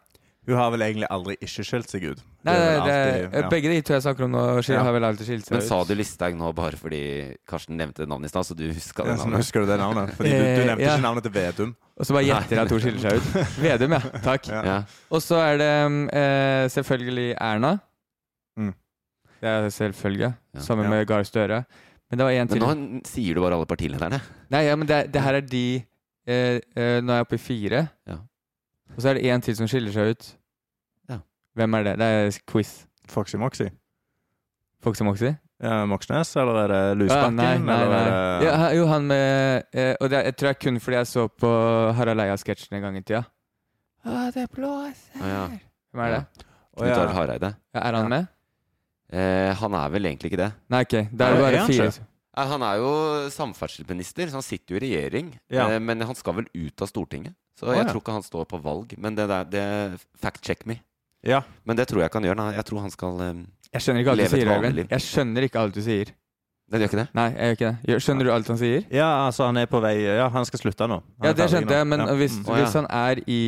Hun har vel egentlig aldri ikke skilt seg ut. Nei, det, det, alltid- ja. Begge de to jeg snakker om nå, skil- Ja. har vel alltid skilt seg Men ut. sa du Listhaug nå bare fordi Karsten nevnte navnet i stad, så du huska det navnet? husker du det navnet? Fordi du, du Eh, nevnte ja. ikke navnet til Vedum. Og så bare gjetter jeg at hun skiller seg ut. Vedum, ja. Takk. Ja. Ja. Og så er det eh, selvfølgelig Erna. Mm. Det er selvfølgelig. Ja. Sammen Ja. med Gahr Støre. Men det var en Men nå sier du bare alle partilederne. Nei, ja, men det, det her er de eh, eh, Nå er jeg oppe i fire. Ja. Og så er det en til som skiller seg ut. Ja. Hvem er det? Det er quiz. Foxy Moxy. Foxy Moxy? Ja, Moxnes, eller er det Ja, Lusbakken? nei, nei, eller nei. er det Ja, jo, han med eh, Og det, jeg tror jeg kun fordi jeg så på Harald Eia-sketsjen en gang i tida. Å, det blåser Ah, ja. Hvem er det? Knut. Arild Hareide. Ja, er han med? Eh, han er vel egentlig ikke det. Nei, ok. Det er jo bare fire. Eh, Han er jo samferdselsminister, så han sitter jo i regjering. Ja. Eh, men han skal vel ut av Stortinget. Så Å, jeg ja. tror ikke han står på valg. Men det der, det fact check me. Ja. Men det tror jeg ikke han gjør. Nei, jeg tror han skal eh, Jeg skjønner ikke alt Leve du et sier, vanlig liv. Jeg skjønner ikke alt du sier. Det gjør ikke det? Nei, jeg gjør ikke det. Gjør- Skjønner du alt han sier? ja, altså han er på vei Ja, han skal slutte nå. Han Ja, er det ferdig skjønte nå. jeg, men Ja. hvis, Mm. Å, ja. hvis han er i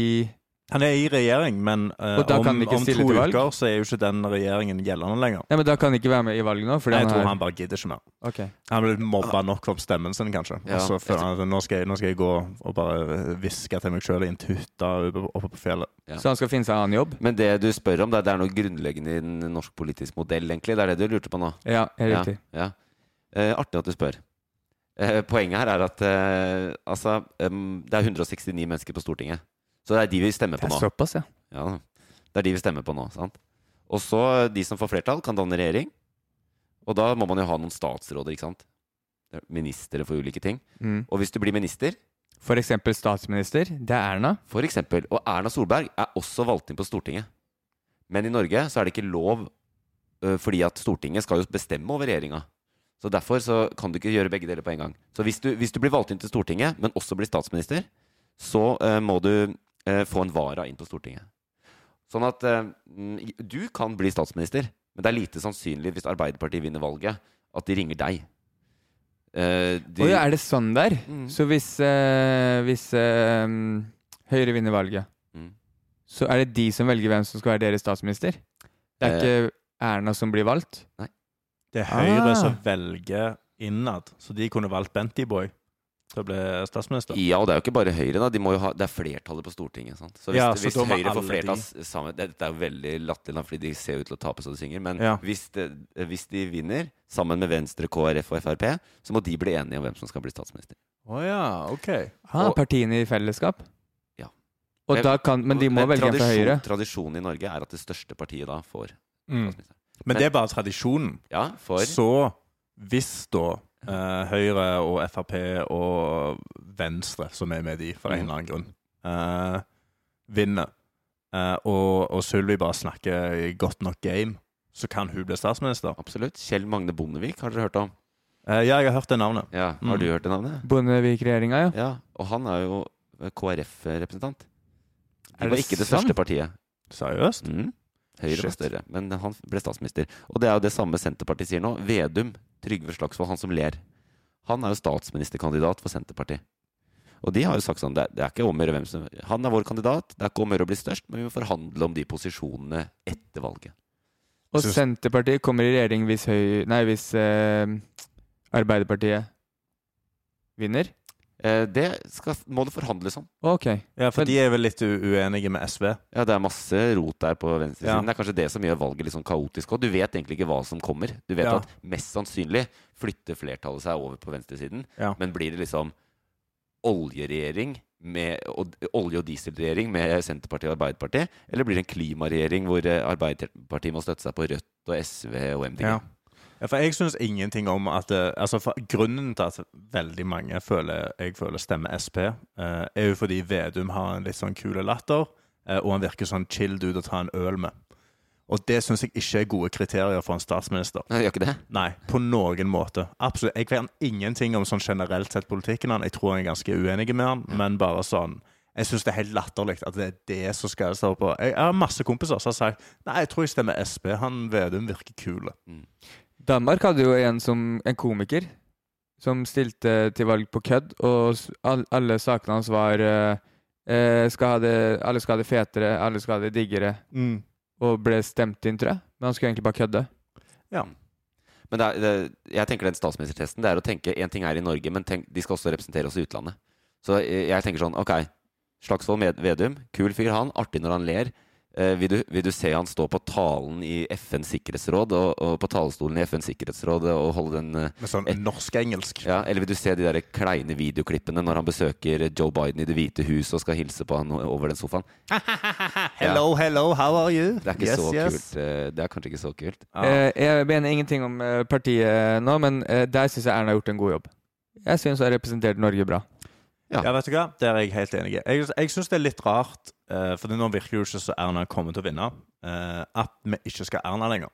Han er i regjering, men eh, Og da om, han ikke om stille to til valg? uker så er jo ikke den regjeringen gjeldende lenger. Nei, men Da kan han ikke være med i valget nå? Fordi Jeg han tror han bare gidder ikke mer. Ok. Han blir mobba nok for stemmen sin, kanskje. Ja, og så føler han at nå skal, jeg, nå skal jeg gå og bare hviske til meg sjøl i en tutte oppe, oppe på fjellet. Ja. Så han skal finne seg en annen jobb? Men det du spør om, det er, det er noe grunnleggende i den norske politiske modell, egentlig. Det er det du lurte på nå? Ja, helt riktig. Ja. Eh, artig at du spør. Eh, poenget her er at eh, altså, em, det er 169 mennesker på Stortinget. Så det er de vi stemmer på nå. Det er såpass, ja. Ja, det er de vi stemmer på nå. sant? Og så de som får flertall, kan danne regjering. Og da må man jo ha noen statsråder, ikke sant? Ministre for ulike ting. Mm. Og hvis du blir minister, For eksempel statsminister. Det er Erna. for eksempel, og Erna Solberg er også valgt inn på Stortinget. Men i Norge så er det ikke lov, fordi at Stortinget skal jo bestemme over regjeringa. Så derfor så kan du ikke gjøre begge deler på en gang. Så hvis du, hvis du blir valgt inn til Stortinget, men også blir statsminister, så uh, må du ø, få en vara inn på Stortinget. Sånn at ø, mm, du kan bli statsminister, men det er lite sannsynlig hvis Arbeiderpartiet vinner valget, at de ringer deg. Eh, de- Oi, er det sånn der? Mm. Så hvis, eh, hvis eh, Høyre vinner valget, Mm. så er det de som velger hvem som skal være deres statsminister? Det er Eh. ikke Erna som blir valgt? Det er Høyre Ah. som velger innad, så de kunne valgt Benty Boy til å bli statsminister. Ja, og det er jo ikke bare Høyre, da. De må jo ha, det er flertallet på Stortinget. Sant? Så hvis, Ja, så hvis Høyre får flertall de- sammen det, det er jo veldig latterlig, fordi de ser ut til å tape så de synger. Men Ja. hvis, de, hvis de vinner, sammen med Venstre, KrF og Frp, så må de bli enige om hvem som skal bli statsminister. Å ja, ok. Ha, Og- partiene i fellesskap? Ja. Og Men- da kan, men de må Men velge en fra Høyre? Tradisjonen i Norge er at det største partiet da får Mm. statsminister. Men det er bare tradisjonen. Ja, for Så hvis da eh, Høyre og Frp og Venstre, som er med de for en Mm. eller annen grunn, uh, vinner, uh, og, og Sylvi bare snakker godt nok game, så kan hun bli statsminister. Absolutt. Kjell Magne Bondevik, har dere hørt om? Eh, ja, jeg har hørt det navnet. Ja, Mm. Har du hørt det navnet? Bondevik-regjeringa, ja. Ja, og han er jo KrF-representant. Det var ikke det sant? største partiet. Seriøst? Mm. Høyre var større, men han ble statsminister. Og det er jo det samme Senterpartiet sier nå. Vedum, Trygve Slagsvold, han som ler. Han er jo statsministerkandidat for Senterpartiet. Og de har jo sagt sånn det, det er ikke om å gjøre hvem som Han er vår kandidat, det er ikke om å gjøre å bli størst, men vi må forhandle om de posisjonene etter valget. Og Synes- Senterpartiet kommer i regjering hvis, høy, nei, hvis eh, Arbeiderpartiet vinner? Eh, det skal, må det forhandles om. Ok. Ja, for Men- de er vel litt uenige med SV. Ja, det er masse rot der på venstresiden. Ja. Det er kanskje det som gjør valget litt sånn kaotisk. Og du vet egentlig ikke hva som kommer. Du vet Ja. at mest sannsynlig flytter flertallet seg over på venstresiden. Ja. Men blir det liksom oljeregjering med, og, olje- og dieselregjering med Senterpartiet og Arbeiderpartiet? Eller blir det en klimaregjering hvor eh, Arbeiderpartiet må støtte seg på Rødt og SV og MDG? Ja. Ja, for jeg syns ingenting om at eh, altså for Grunnen til at veldig mange føler, jeg føler stemmer Sp, eh, er jo fordi Vedum har en litt sånn kule latter, eh, og han virker sånn chill dude å ta en øl med. Og det syns jeg ikke er gode kriterier for en statsminister. Nei, gjør ikke det? Nei, på noen måte. Absolutt. Jeg kan ingenting om sånn generelt sett politikken han. Jeg tror han er ganske uenig med han, men bare sånn Jeg syns det er helt latterlig at det er det som skal stå på. Jeg, har masse kompiser som har sagt Nei, jeg tror jeg stemmer Sp. Han Vedum virker kul. Danmark hadde jo en som en komiker som stilte til valg på kødd, og alle sakene hans var eh, eh, skal ha det, alle skal ha det fetere, alle skal ha det diggere, Mm. og ble stemt inn, tror jeg. Men han skulle egentlig bare kødde. Ja. Men det er, det, jeg tenker den statsministertesten Det er å tenke En ting er i Norge, men tenk, de skal også representere oss i utlandet. Så jeg, jeg tenker sånn Ok, Slagsvold Vedum, kul fyr han. Artig når han ler. Eh, vil, du, vil du se han stå på talen i FNs sikkerhetsråd og, og på talerstolen i FNs sikkerhetsråd og holde den eh, Med sånn norsk-engelsk. ja, Eller vil du se de der kleine videoklippene når han besøker Joe Biden i Det hvite hus og skal hilse på han over den sofaen? Hello, hello, how are you? Det er ikke Yes, så yes. kult. eh, Det er kanskje ikke så kult. Ah. Eh, jeg mener ingenting om partiet nå, men der syns jeg Erna har gjort en god jobb. Jeg syns hun har representert Norge bra. Ja. Ja, vet du hva? Der er jeg helt enig. Jeg, jeg syns det er litt rart, uh, for nå virker det jo ikke så Erna kommer til å vinne, eh, at vi ikke skal Erna lenger.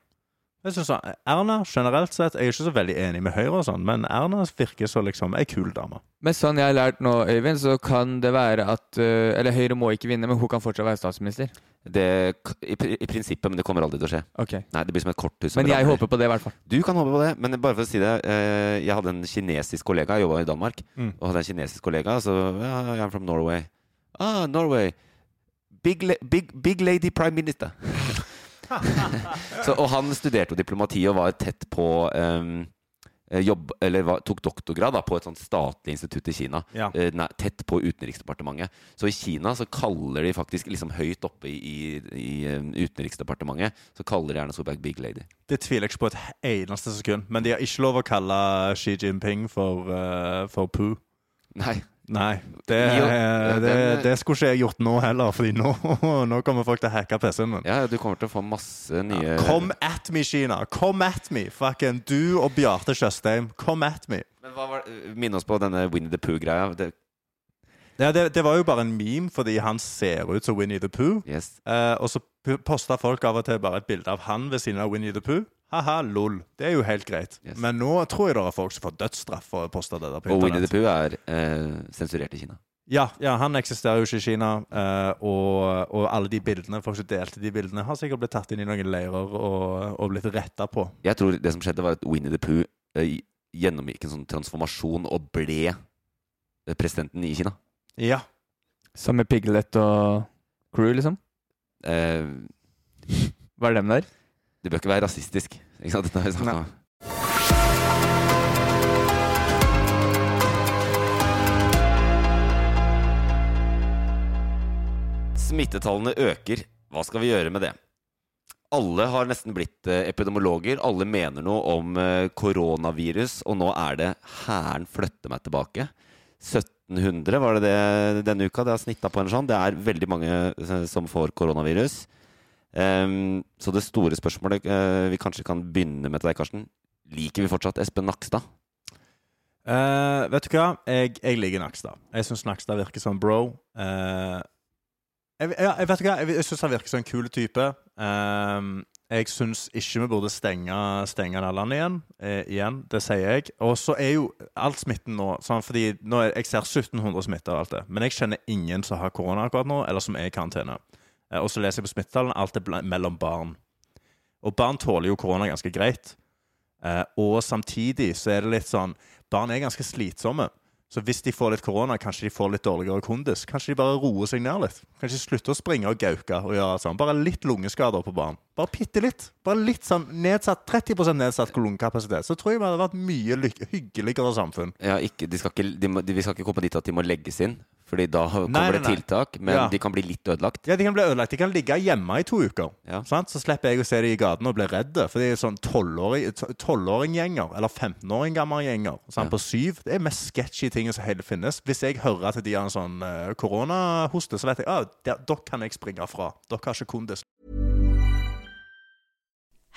Jeg synes så, Erna generelt sett Jeg er ikke så veldig enig med Høyre, og sånn, men Erna virker så liksom ei kul dame. Men sånn jeg har lært nå, Øyvind, så kan det være at eh, Eller Høyre må ikke vinne, men hun kan fortsatt være statsminister. Det, i, I prinsippet, men det kommer aldri til å skje. Ok Nei, Det blir som et korthus. som Men jeg håper på det, i hvert fall. Du kan håpe på det, men bare for å si det. eh, Jeg hadde en kinesisk kollega, jeg jobba i Danmark, Mm. og hadde en kinesisk kollega, så ja, I'm from Norway. Ah, Norway. Big, big, big lady prime minister. så, og han studerte jo diplomati og var tett på ehm, eh, jobb, eller var, tok doktorgrad da, på et sånt statlig institutt i Kina. Ja. eh, næ- tett på Utenriksdepartementet. Så i Kina så kaller de faktisk liksom høyt oppe i, i, i eh, Utenriksdepartementet Så kaller de Erna Solberg big lady. Det tviler jeg ikke på et eneste sekund. Men de har ikke lov å kalle Xi Jinping for, uh, for poo. Nei. Nei, det, Jo, det, det skulle ikke jeg gjort nå heller, Fordi nå, nå kommer folk til å hacke PC-en min. Ja, du kommer til å få masse nye Kom at me, Kina! Kom at me! Fucking du og Bjarte Tjøstheim, kom at me! Men hva var? Minn oss på denne Winnie the Pooh-greia. Det- Ja, det, det var jo bare en meme fordi han ser ut som Winnie the Pooh. Yes. Eh, og så posta folk av og til bare et bilde av han ved siden av Winnie the Pooh. Haha, lol. Det er jo helt greit. Yes. Men nå tror jeg det er folk som får dødsstraff for å poste det der på Og Winnie the. Pooh er eh, sensurert i Kina. Ja, ja, han eksisterer jo ikke i Kina. eh, og, og alle de bildene, folk som delte de bildene, har sikkert blitt tatt inn i noen leirer og, og blitt retta på. Jeg tror det som skjedde, var at Winnie the Pooh eh, gjennomgikk en sånn transformasjon og ble eh, presidenten i Kina. Ja. Som med Piglet og Crew, liksom. Eh, Var dem der? Det bør ikke være rasistisk. Ikke sant? Dette har vi snakket Nei. om. Smittetallene øker. Hva skal vi gjøre med det? Alle har nesten blitt eh, epidemiologer. Alle mener noe om eh, koronavirus, og nå er det Hæren flytter meg tilbake. 1700 var det det denne uka. Det har snitta på en sånn. Det er veldig mange eh, som får koronavirus. Ehm, så det store spørsmålet uh, vi kanskje kan begynne med til deg, Karsten. Liker vi fortsatt Espen Nakstad? Uh, vet du hva? Jeg, jeg liker Nakstad. Jeg syns Nakstad virker som bro. Uh, jeg, ja, vet du hva? Jeg, jeg syns han virker som en kul type. Eh, jeg syns ikke vi burde stenge, stenge landet igjen. Igjen. Det sier jeg. Og så er jo all smitten nå sånn, fordi nå er, Jeg ser 1700 smitter og alt det, men jeg kjenner ingen som har korona akkurat nå, eller som er i karantene. Eh, og så leser jeg på smittetallene. Alt er mellom barn. Og barn tåler jo korona ganske greit. Eh, og samtidig så er det litt sånn Barn er ganske slitsomme. Så hvis de får litt korona, kanskje de får litt dårligere kondis. Kanskje de bare roer seg ned litt. Kanskje de slutter å springe og gauke og gjøre sånn. Bare litt lungeskader på barn. Bare bitte litt. Bare litt sånn nedsatt, 30% nedsatt lungekapasitet. Så tror jeg vi hadde vært mye hyggeligere samfunn. Ja, ikke, de skal ikke, de de, vi skal ikke komme dit at de må legges inn, Fordi da kommer Nei, nei, det tiltak. Men Ja. de kan bli litt ødelagt. Ja, De kan bli ødelagt. De kan ligge hjemme i to uker. Ja. Sant? Så slipper jeg å se dem i gaten og bli redde. For det er sånn 12-åringgjenger, eller 15-åring gamle gjenger. Ja. på syv. Det er mest sketchy ting som hele finnes. Hvis jeg hører at de har en sånn eh, koronahoste, så vet jeg at ah, dere kan jeg springe fra. Dere har ikke kondis.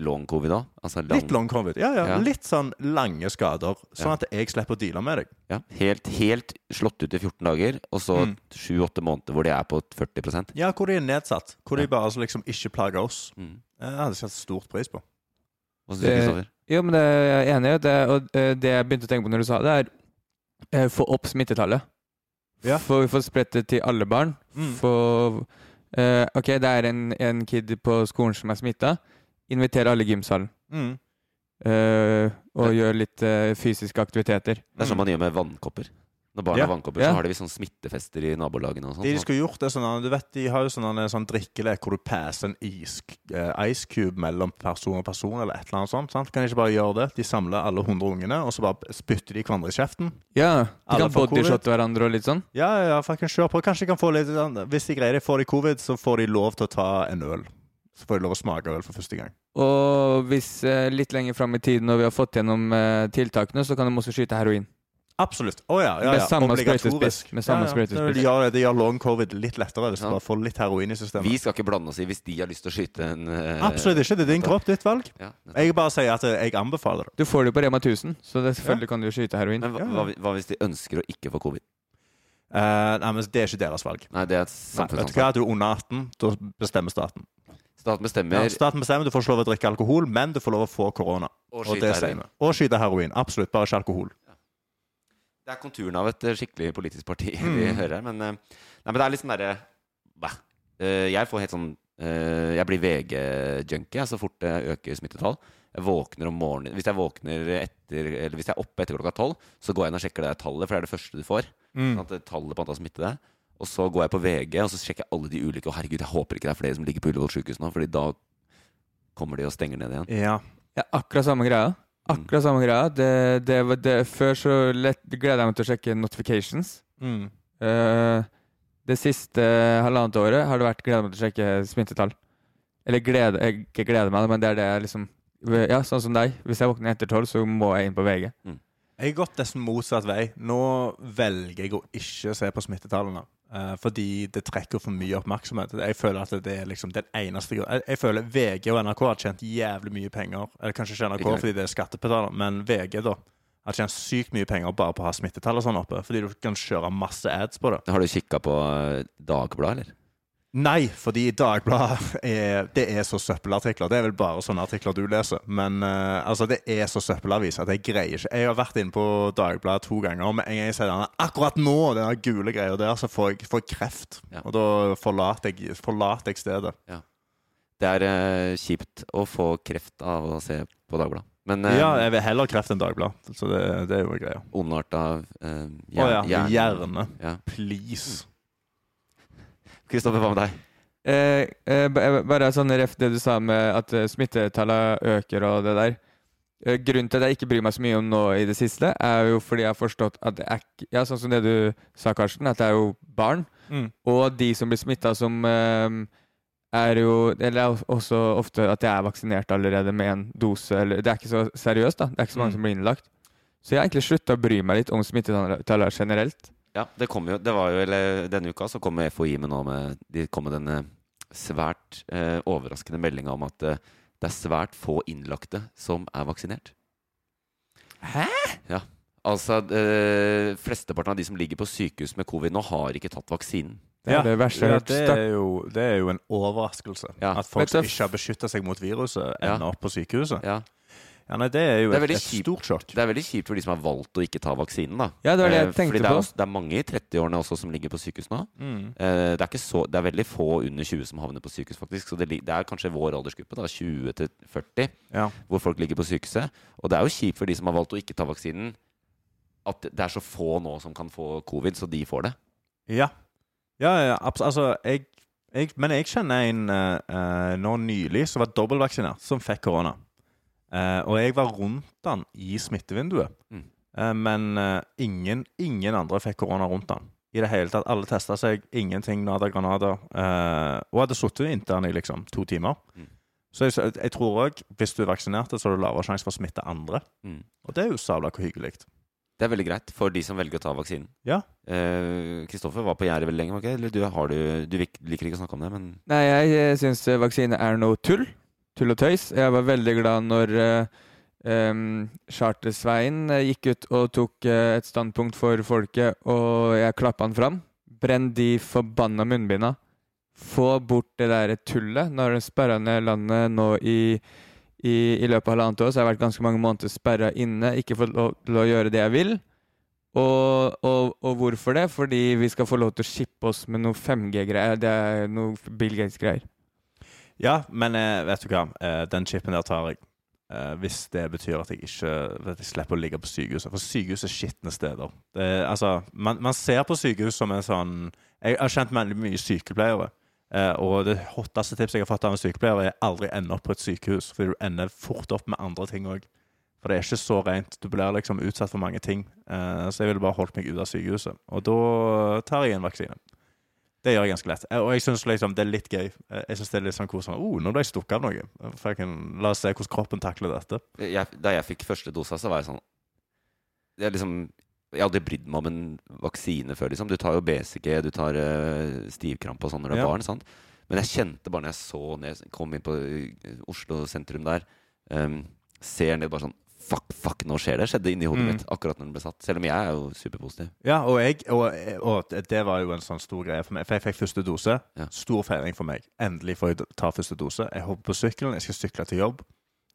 long covid òg? Altså lang- Litt long covid. Ja, ja. Ja. Litt sånn lange skader, sånn Ja. at jeg slipper å deale med deg. Ja, helt, helt slått ut i 14 dager, og så Mm. sju-åtte måneder hvor de er på 40% Ja, hvor de er nedsatt. Hvor de bare altså liksom ikke plager oss. mm. Jeg hadde satt stort pris på. Hva syns du, Det- Kristoffer? Jo, men det er jeg enig i. Det, og eh, det jeg begynte å tenke på når du sa det, er eh, få opp smittetallet. Ja. Få, få spredt det til alle barn. Mm. Få Uh, Ok, det er en, en kid på skolen som er smitta. Inviter alle i gymsalen. Mm. Uh, og gjøre litt uh, fysiske aktiviteter. Det er sånn man gjør med vannkopper. Når barn Ja. har vannkopper, Ja. så har de visst sånn smittefester i nabolagene og sånt. De de skulle gjort det sånn, du vet, de har jo sånn en sånn drikkelek hvor du passer en is, uh, ice cube mellom person og person, eller et eller annet sånt. Sant? Kan de ikke bare gjøre det? De samler alle hundre ungene, og så bare spytter de hverandre i kjeften. Ja, de Alle kan bodyshotte hverandre og litt sånn. Ja, ja, ja, fucking kjør på. Kanskje de kan få litt sånn, Hvis de greier det, får de covid, så får de lov til å ta en øl. Så får de lov å smake øl for første gang. Og hvis eh, litt lenger fram i tiden, når vi har fått gjennom eh, tiltakene, så kan de også skyte heroin. Absolutt. Å ja, ja, Med ja. samme Obligatorisk. sprøytespiss. Med samme ja, ja. Det gjør, de gjør long covid litt lettere hvis du Ja. bare får litt heroin i systemet. Vi skal ikke blande oss i hvis de har lyst til å skyte en uh, Absolutt ikke. Det er din kropp, ditt valg. Ja. Jeg bare sier at jeg anbefaler det. Du får det jo på Rema 1000, så det, selvfølgelig kan du jo skyte heroin. Men hva, hva, hva hvis de ønsker å ikke få covid? Uh, nei, men Det er ikke deres valg. Nei, det er et vet du hva? Er Du er under 18, da bestemmer staten. Staten Ja, bestemmer staten bestemmer Du får ikke lov å drikke alkohol, men du får lov å få korona. og Og. Og skyte heroin. Absolutt. Bare ikke alkohol. Det er konturen av et eh, skikkelig politisk parti vi Mm. hører her. Men, eh, nei, men det er litt sånn derre Eh, Jeg får helt sånn Jeg blir VG-junkie så fort det øker smittetall. Jeg våkner om morgenen Hvis jeg våkner etter Eller hvis jeg er oppe etter klokka tolv, så går jeg inn og sjekker det tallet, for det er det første du får. Mm. Sånn at tallet på antall smittede. Og så går jeg på VG og så sjekker jeg alle de ulike. Og herregud, jeg håper ikke det er flere som ligger på Ullevål sykehus nå, Fordi da kommer de og stenger ned igjen. Ja. Ja, akkurat samme greia. Akkurat samme greia. Det, det, var- det, før så lett, gleder jeg meg til å sjekke notifications. Mm. Uh, det siste halvannet året har det vært gleder meg til å sjekke smittetall. Eller glede, jeg ikke gleder meg, men det er det jeg liksom Ja, sånn som deg. Hvis jeg våkner etter tolv, så må jeg inn på VG. Jeg har gått nesten motsatt vei. Nå velger jeg å ikke se på smittetallene. Eh, fordi det trekker for mye oppmerksomhet. Jeg føler at det er liksom den eneste. Jeg, jeg føler VG og NRK har tjent jævlig mye penger. Eller kanskje ikke NRK fordi det er skattebetaler, men VG da har tjent sykt mye penger bare på å ha smittetall og sånn oppe. Fordi du kan kjøre masse ads på det. Har du kikka på eh, Dagbladet, eller? Nei, fordi Dagbladet er, det er så søppelartikler. Det er vel bare sånne artikler du leser. Men uh, altså, det er så søppelavis at jeg greier ikke Jeg har vært inne på Dagbladet to ganger, og med en gang jeg ser denne akkurat nå, den gule greia der, så får jeg, får kreft. Ja. Og da forlater jeg, forlater jeg stedet. Det er uh, kjipt å få kreft av å se på Dagbladet. Men uh, Ja, jeg vil heller kreft enn Dagbladet. Så det, det er jo greia. ondarta hjerne. Oh, ja, hjerne-. Ja. Please. Kristoffer, hva med deg? Eh, eh, bare sånn ref det du sa med at eh, smittetallene øker og det der. Eh, grunnen til at jeg ikke bryr meg så mye om nå i det siste, er jo fordi jeg har forstått at det er Ja, sånn som det du sa, Karsten, at det er jo barn. Mm. Og de som blir smitta, som eh, er jo Eller er også ofte at jeg er vaksinert allerede med en dose. Eller, det er ikke så seriøst, da. Det er ikke så mange Mm. som blir innlagt. Så jeg har egentlig slutta å bry meg litt om smittetallene generelt. Ja, det kom jo Det var jo eller Denne uka så kom FHI med nå med De kom med denne svært eh, overraskende meldinga om at eh, det er svært få innlagte som er vaksinert. Hæ?! Ja. Altså, eh, flesteparten av de som ligger på sykehus med covid nå, har ikke tatt vaksinen. Det er det verste jeg ja, har hørt. det, er jo, det er jo en overraskelse. Ja. At folk som ikke har beskytta seg mot viruset, Ja. opp på sykehuset. Ja. Ja, nei, Det er jo Det er et, et kjipt. stort sjokk. Det er veldig kjipt for de som har valgt å ikke ta vaksinen. da Ja, det var det jeg Eh, tenkte fordi det er, på. det er mange i 30-årene også som ligger på sykehus nå. Mm. Eh, det, er ikke så, det er veldig få under 20 som havner på sykehus, faktisk. Så det, det er kanskje vår aldersgruppe, da, 20 til 40, Ja. hvor folk ligger på sykehuset. Og det er jo kjipt for de som har valgt å ikke ta vaksinen, at det er så få nå som kan få covid, så de får det. Ja. Ja, ja altså jeg, jeg, Men jeg kjenner en eh, eh, nå nylig som var dobbeltvaksinert, som fikk korona. Eh, og jeg var rundt han i smittevinduet. Mm. Eh, men eh, ingen, ingen andre fikk korona rundt han. I det hele tatt. Alle testa seg. Ingenting nada granada. eh, og hadde sittet inntil han i liksom to timer. Mm. Så jeg, jeg tror òg, hvis du er vaksinert, så har du lavere sjanse for å smitte andre. Mm. Og det er jo sabla hvor hyggelig. Det er veldig greit for de som velger å ta vaksinen. Ja. Eh, Kristoffer var på gjerdet veldig lenge, Okay? Eller du, har du, du liker ikke å snakke om det, men Nei, jeg syns vaksine er noe tull. Tull og tøys. Jeg var veldig glad når uh, Charter-Svein eh, gikk ut og tok uh, et standpunkt for folket, og jeg klappa han fram. Brenn de forbanna munnbinda. Få bort det der tullet. Når de sperra ned landet nå i, i, i løpet av halvannet år, så har vært ganske mange måneder sperra inne, ikke fått lov til å gjøre det jeg vil. Og, og, og hvorfor det? Fordi vi skal få lov til å shippe oss med noe 5G-greier. Det er noe Bill Gates-greier. Ja, men eh, vet du hva? Eh, den chipen der tar jeg. Eh, hvis det betyr at jeg ikke at jeg slipper å ligge på sykehuset. For sykehus er skitne steder. Det, altså, man, man ser på sykehus som en sånn Jeg har kjent veldig mye sykepleiere. Og det hotteste tipset jeg har fått av en sykepleier, er aldri ende opp på et sykehus. Fordi du ender fort opp med andre ting òg. For det er ikke så rent. Du blir liksom utsatt for mange ting. Så jeg ville bare holdt meg ute av sykehuset. Og da tar jeg en vaksine. Det gjør jeg ganske lett. Eh, Og jeg syns liksom det er litt gøy. Eh, Jeg synes det er litt sånn koselig. Oh, nå ble jeg stukket av noe. Fucking, la oss se hvordan kroppen takler dette. jeg, da jeg fikk første dosa, så var jeg sånn Jeg, liksom, jeg hadde brydd meg om en vaksine før. Liksom. Du tar jo BCG, du tar uh, stivkrampe og sånn når du er Ja. barn. Sant? Men jeg kjente bare når jeg så ned, kom inn på eh, Oslo sentrum der, um, ser ned bare sånn Fuck, fuck, nå skjer det. Skjedde inni hodet Mm. mitt akkurat når den ble satt. Selv om jeg er jo superpositiv. Ja, og, jeg, og, og det- var jo en sånn stor greie for meg. For jeg fikk første dose. Ja. Stor feiring for meg. Endelig får jeg ta første dose. Jeg hopper på sykkelen, jeg skal sykle til jobb.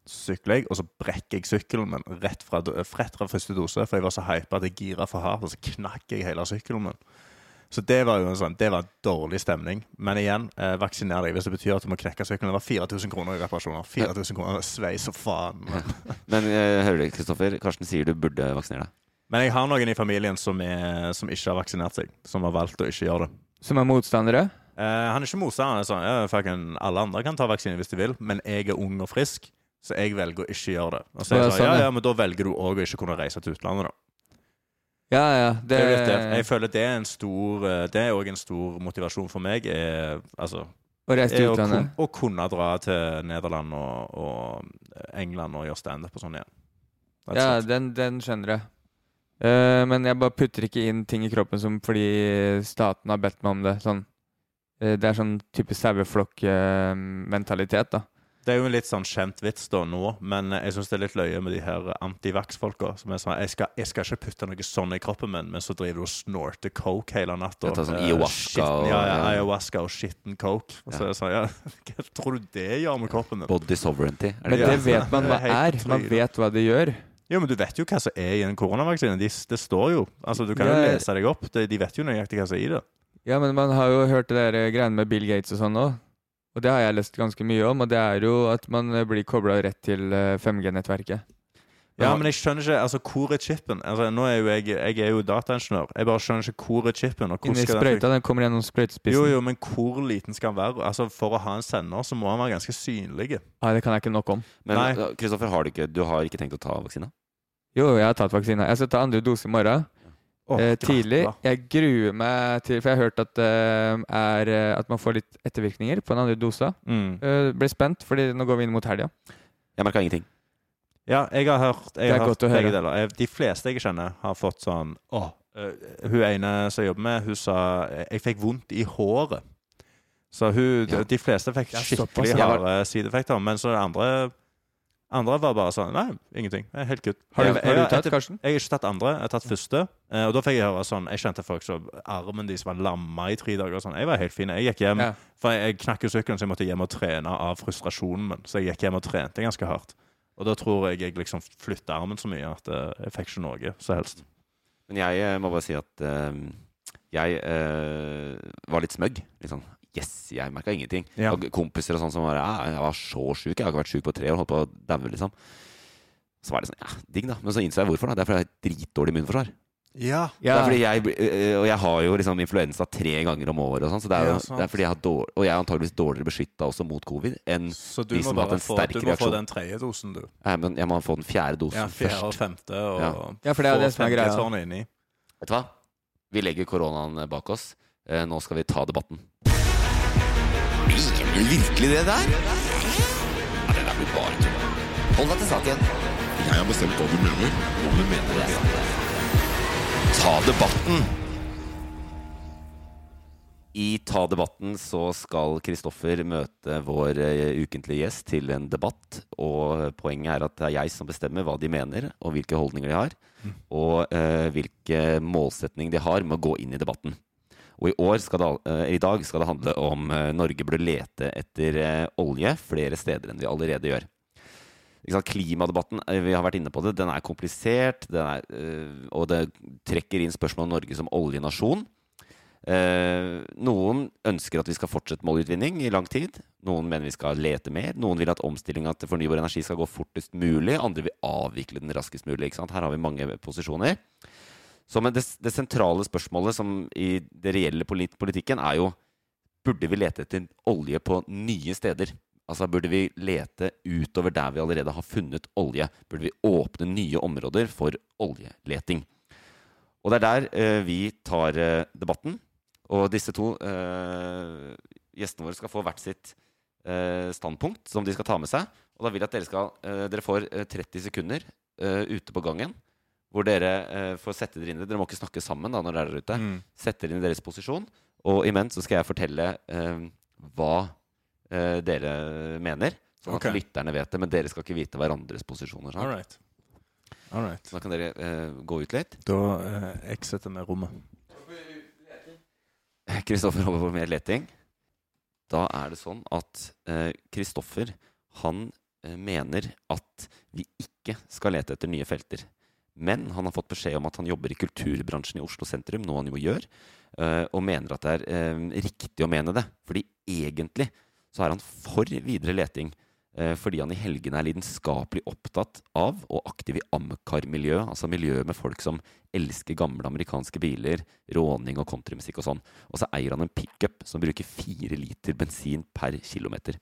Så sykler jeg, og så brekker jeg sykkelen min rett fra, rett fra første dose. For jeg var så hypa at jeg gira for hardt, og så knakk jeg hele sykkelen min. Så det var jo en sånn, det var dårlig stemning. Men igjen, eh, vaksiner deg hvis det betyr at du må knekke sykkelen. Det var 4000 kroner i reparasjoner. 4000 kroner, Sveis og faen. Men. Men uh, hører du, Kristoffer? Karsten sier du burde vaksinere deg. men jeg har noen i familien som, er, som ikke har vaksinert seg. Som har valgt å ikke gjøre det. Som er motstandere. Eh, han er ikke motstander. Han er sånn, ja, fucking, alle andre kan ta vaksine hvis de vil, men jeg er ung og frisk, så jeg velger å ikke gjøre det. Og så er jeg sånn, sånn, ja, ja. ja, men da velger du òg å ikke kunne reise til utlandet, da. Ja, ja. Det. Jeg føler det er en stor eh, Det er òg en stor motivasjon for meg. Er, altså, å reise til utlandet. å kunne dra til Nederland og, og England og gjøre standup og sånn igjen. Ja, den, den skjønner jeg. Uh, men jeg bare putter ikke inn ting i kroppen som fordi staten har bedt meg om det. Sånn. Uh, det er sånn type saueflokkmentalitet, uh, da. Det er jo en litt sånn kjent vits da nå, men jeg syns det er litt løye med de her antivax-folka. Som er sånn jeg skal, jeg skal ikke putte noe sånn i kroppen min, men så driver du og snorter coke hele natta. Sånn ayahuasca og- ja, ja, ayahuasca og skitten coke. Og så er det sånn, ja, Hva tror du det gjør med kroppen din? Body sovereignty. Er Men det det det? vet man hva Det er er. Man vet hva det gjør. Jo, men du vet jo hva som er i en koronavaksine. De, det står jo. Altså, Du kan jo lese deg opp. De, de vet jo nøyaktig hva som er i det. Ja, men man har jo hørt det der eh, greiene med Bill Gates og sånn òg. Og det har jeg lest ganske mye om, og det er jo at man eh, blir kobla rett til eh, 5G-nettverket. Ja, men jeg skjønner ikke altså, Hvor er chipen? Altså, nå er jo jeg, jeg er jo dataingeniør. Jeg bare skjønner ikke hvor er chipen. Og hvor Inni skal den sprøyta, den kommer gjennom sprøytespissen. Jo, jo, men hvor liten skal den være? Altså, For å ha en sender så må han være ganske synlig. Nei, det kan jeg ikke nok om. Men Kristoffer, har du du har ikke tenkt å ta vaksina? Jo, jeg har tatt vaksina. Jeg skal ta andre dose i morgen. Åh, eh, tidlig. Jeg gruer meg til For jeg har hørt at, uh, er, eh, at man får litt ettervirkninger på den andre dosa. Mm. Uh, ble spent, fordi nå går vi inn mot helga. Jeg merka ingenting. Ja, jeg har hørt, jeg Det har hørt å begge deler. Jeg- De fleste jeg kjenner, har fått sånn Åh, uh, Hun ene som jeg jobber med, hun sa jeg fikk vondt i håret. Så hun, Ja. de fleste fikk skikkelig harde sideeffekter. Men så det andre andre var bare sånn Nei, ingenting. Det er helt kutt. Har du, Jeg- har du tatt, Karsten? Jeg har ikke tatt andre, jeg har tatt første. Eh, og da fikk jeg høre sånn Jeg kjente folk som armen deres var lamma i tre dager. og Sånn. Jeg var helt fin. Jeg gikk hjem, Ja. for jeg, jeg knakk jo sykkelen, så jeg måtte hjem og trene av frustrasjonen min. Så jeg gikk hjem og trente ganske hardt. Og da tror jeg jeg liksom flytta armen så mye at eh, jeg fikk ikke noe så helst. Men jeg eh, må bare si at jeg eh, var litt smøgg. Liksom. Yes, jeg merka ingenting. Ja. Og kompiser og sånn som bare «Ja, Jeg var så sjuk. Jeg har ikke vært sjuk på tre år. Holdt på å daue, liksom. Så var det sånn Ja, digg, da. Men så innså jeg hvorfor. da Det er fordi jeg har dritdårlig immunforsvar. Ja. Det er fordi jeg, øh, og jeg har jo liksom influensa tre ganger om året, og sånn, så det er, jo, Ja, det er fordi jeg har dårlig, og jeg er antageligvis dårligere beskytta også mot covid enn Så du de som har hatt en få, sterk du må få den tredje dosen, du. Nei, men jeg må få den fjerde dosen Ja, fjerde og femte. Og Ja. Ja, for det er det som er greia. Vet du hva? Vi legger koronaen bak oss. Eh, Nå skal vi ta debatten. Mener du virkelig det der? Ja, det der blir bare tull. Hold deg til saken. Jeg har bestemt hva du mener. Om du mener det. Ta debatten! I Ta debatten så skal Kristoffer møte vår eh, ukentlige gjest til en debatt. Og poenget er at det er jeg som bestemmer hva de mener, og hvilke holdninger de har. Og eh, hvilke målsetning de har med å gå inn i debatten. Og i, det, eh, i dag skal det handle om eh, Norge burde lete etter eh, olje flere steder enn vi allerede gjør. Klimadebatten, vi har vært inne på det, den er komplisert. Den er, og det trekker inn spørsmål om Norge som oljenasjon. Noen ønsker at vi skal fortsette med oljeutvinning i lang tid. Noen mener vi skal lete mer. Noen vil at omstillinga til fornybar energi skal gå fortest mulig. Andre vil avvikle den raskest mulig. Her har vi mange posisjoner. Så men det, det sentrale spørsmålet som i det reelle polit politikken er jo Burde vi lete etter olje på nye steder? Altså Burde vi lete utover der vi allerede har funnet olje? Burde vi åpne nye områder for oljeleting? Og det er der eh, vi tar eh, debatten. Og disse to eh, gjestene våre skal få hvert sitt eh, standpunkt som de skal ta med seg. Og da vil jeg at dere skal eh, Dere får eh, 30 sekunder eh, ute på gangen. Hvor dere eh, får sette dere inn i Dere må ikke snakke sammen da når dere er der ute. Mm. Sette dere inn i deres posisjon. Og imens så skal jeg fortelle eh, hva eh, dere mener. Sånn Ok. at lytterne vet det. Men dere skal ikke vite hverandres posisjoner. All right. All right. Da kan dere eh, gå ut litt. Da uh, exiter vi rommet. Kristoffer håper på mer leting. Da er det sånn at Kristoffer han eh, mener at vi ikke skal lete etter nye felter. Men han har fått beskjed om at han jobber i kulturbransjen i Oslo sentrum, noe han jo gjør, eh, og mener at det er eh, riktig å mene det. Fordi egentlig så er han for videre leting. eh, Fordi han i helgene er lidenskapelig opptatt av og aktiv i Amcar-miljøet, altså miljøet med folk som elsker gamle amerikanske biler, råning og countrymusikk og sånn. Og så eier han en pickup som bruker fire liter bensin per kilometer.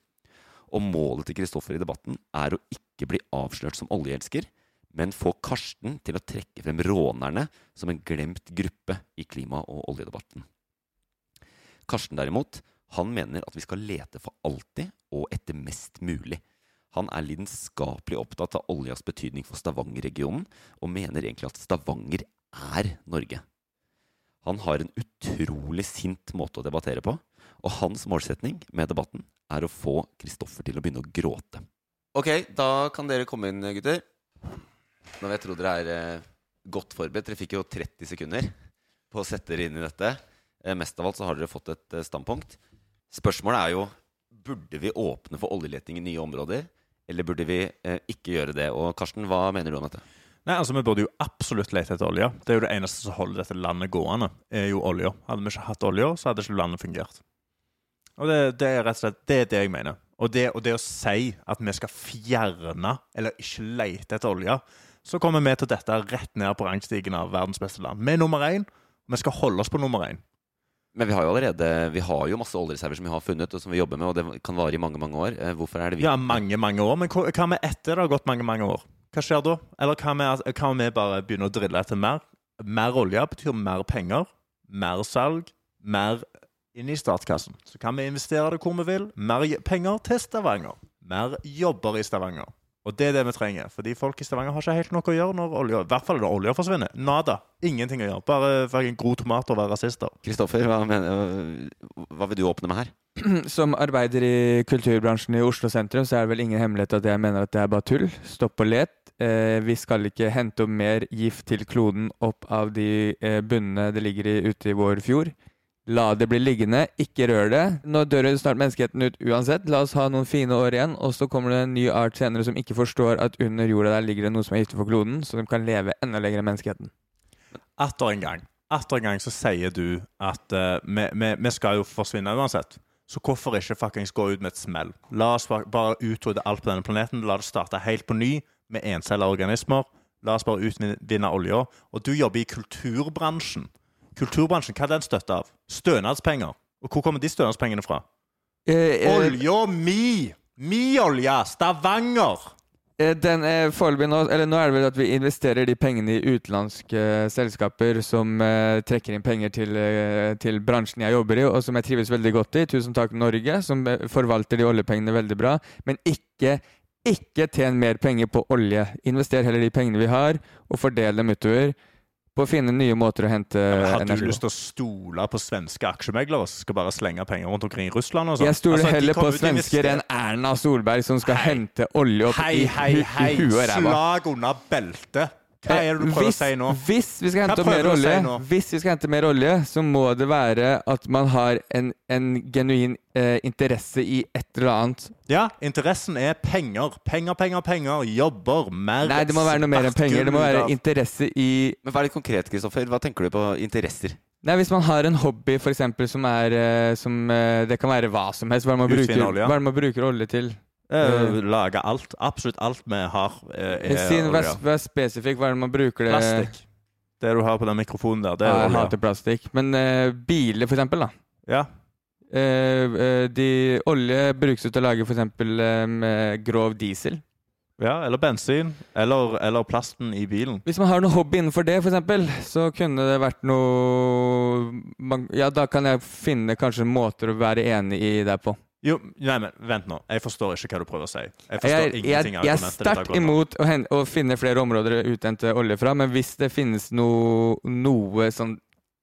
Og målet til Kristoffer i debatten er å ikke bli avslørt som oljeelsker, men få Karsten til å trekke frem rånerne som en glemt gruppe i klima- og oljedebatten. Karsten derimot, han mener at vi skal lete for alltid og etter mest mulig. Han er lidenskapelig opptatt av oljas betydning for Stavanger-regionen, og mener egentlig at Stavanger er Norge. Han har en utrolig sint måte å debattere på. Og hans målsetning med debatten er å få Kristoffer til å begynne å gråte. Ok, da kan dere komme inn, gutter. Nå vil jeg tror dere er eh, godt forberedt. Dere fikk jo 30 sekunder på å sette dere inn i dette. Eh, mest av alt så har dere fått et eh, standpunkt. Spørsmålet er jo Burde vi åpne for oljeleting i nye områder, eller burde vi ikke gjøre det? Og Karsten, hva mener du om dette? Nei, altså Vi burde jo absolutt lete etter olje. Det er jo det eneste som holder dette landet gående. er jo olje. Hadde vi ikke hatt olje, så hadde ikke landet fungert. Og det, det er rett og slett det, er det jeg mener. Og det, og det å si at vi skal fjerne, eller ikke lete etter olje, så kommer vi til dette rett ned på rangstigen av verdens beste land. Vi er nummer én. Vi skal holde oss på nummer én. Men vi har jo allerede Vi har jo masse oljereserver som vi har funnet, og som vi jobber med, og det kan vare i mange mange år. Eh, Hvorfor er det vi Ja, mange, mange år. Men hva hva med etter det har gått mange, mange år? Hva skjer da? Eller hva med, hva med vi bare begynner å drille etter mer? Mer olje betyr mer penger, mer salg, mer inn i statskassen. Så kan vi investere det hvor vi vil. Mer penger til Stavanger. Mer jobber i Stavanger. Og det er det vi trenger. Fordi folk i Stavanger har ikke helt noe å gjøre når olja I hvert fall når olja forsvinner. Nada. Ingenting å gjøre. Bare verken gro tomater og være rasister. Kristoffer, hva, hva vil du åpne med her? Som arbeider i kulturbransjen i Oslo sentrum, så er det vel ingen hemmelighet at jeg mener at det er bare tull. Stopp og let. Eh, vi skal ikke hente opp mer gift til kloden opp av de eh, bunnene det ligger i ute i vår fjord. La det bli liggende, ikke rør det. Nå dør jo snart menneskeheten ut uansett. La oss ha noen fine år igjen, og så kommer det en ny art senere som ikke forstår at under jorda der ligger det noe som er giftig for kloden, så de kan leve enda lenger enn menneskeheten. Etter en gang. etter en gang så sier du at uh, vi, vi, vi skal jo forsvinne uansett. Så hvorfor ikke fuckings gå ut med et smell? La oss ba- bare utrydde alt på denne planeten. La det starte helt på ny med encella organismer. La oss bare utvinne olja. Og du jobber i kulturbransjen. Kulturbransjen, hva er den støtta av? Stønadspenger. Og hvor kommer de stønadspengene fra? Eh, eh, Olja mi! Mi olje! Stavanger! Eh, Den er foreløpig nå Eller nå er det vel at vi investerer de pengene i utenlandske eh, selskaper som eh, trekker inn penger til, eh, til bransjen jeg jobber i, og som jeg trives veldig godt i. Tusen takk, Norge, som forvalter de oljepengene veldig bra. Men ikke ikke tjen mer penger på olje. Invester heller de pengene vi har, og fordel dem utover på å finne nye måter å hente Hadde du lyst til å stole på svenske aksjemeglere som skal bare slenge penger rundt omkring i Russland? og sånt? Jeg stoler Altså, heller på svensker enn Erna Solberg, som skal hente olje opp Hei, i, hei, hu- hei! i huet og ræva. Slag under beltet! Hva er det du prøver hvis, å si nå? Hvis vi skal hente mer olje, si hvis vi skal hente mer olje, så må det være at man har en, en genuin eh, interesse i et eller annet. Ja, interessen er penger. Penger, penger, penger. Jobber. Mer Nei, det må være noe mer enn penger. Det må være interesse i Men Vær litt konkret, Kristoffer. Hva tenker du på interesser? Nei, Hvis man har en hobby, for eksempel, som er eh, som, eh, Det kan være hva som helst. Hva er man bruker, hva er man bruker olje til? Eh, Lage alt. Absolutt alt vi har, vær, olje. vær spesifikk. Hva er det man bruker det Plastikk. Det du har på den mikrofonen der, det Ja, jeg hater plastikk. Men uh, biler, for eksempel, da. Ja. Uh, de, olje brukes til å lage for eksempel med grov diesel. ja, eller bensin. Eller, eller plasten i bilen. Hvis man har noe hobby innenfor det, eksempel, så kunne det vært noe man, Ja, da kan jeg finne kanskje måter å være enig i deg på. Jo, nei, men vent nå. Jeg forstår ikke hva du prøver å si. Jeg forstår Jeg, ingenting av jeg er sterkt imot å, hen, å finne flere områder å uthente olje fra, men hvis det finnes noe, noe sånn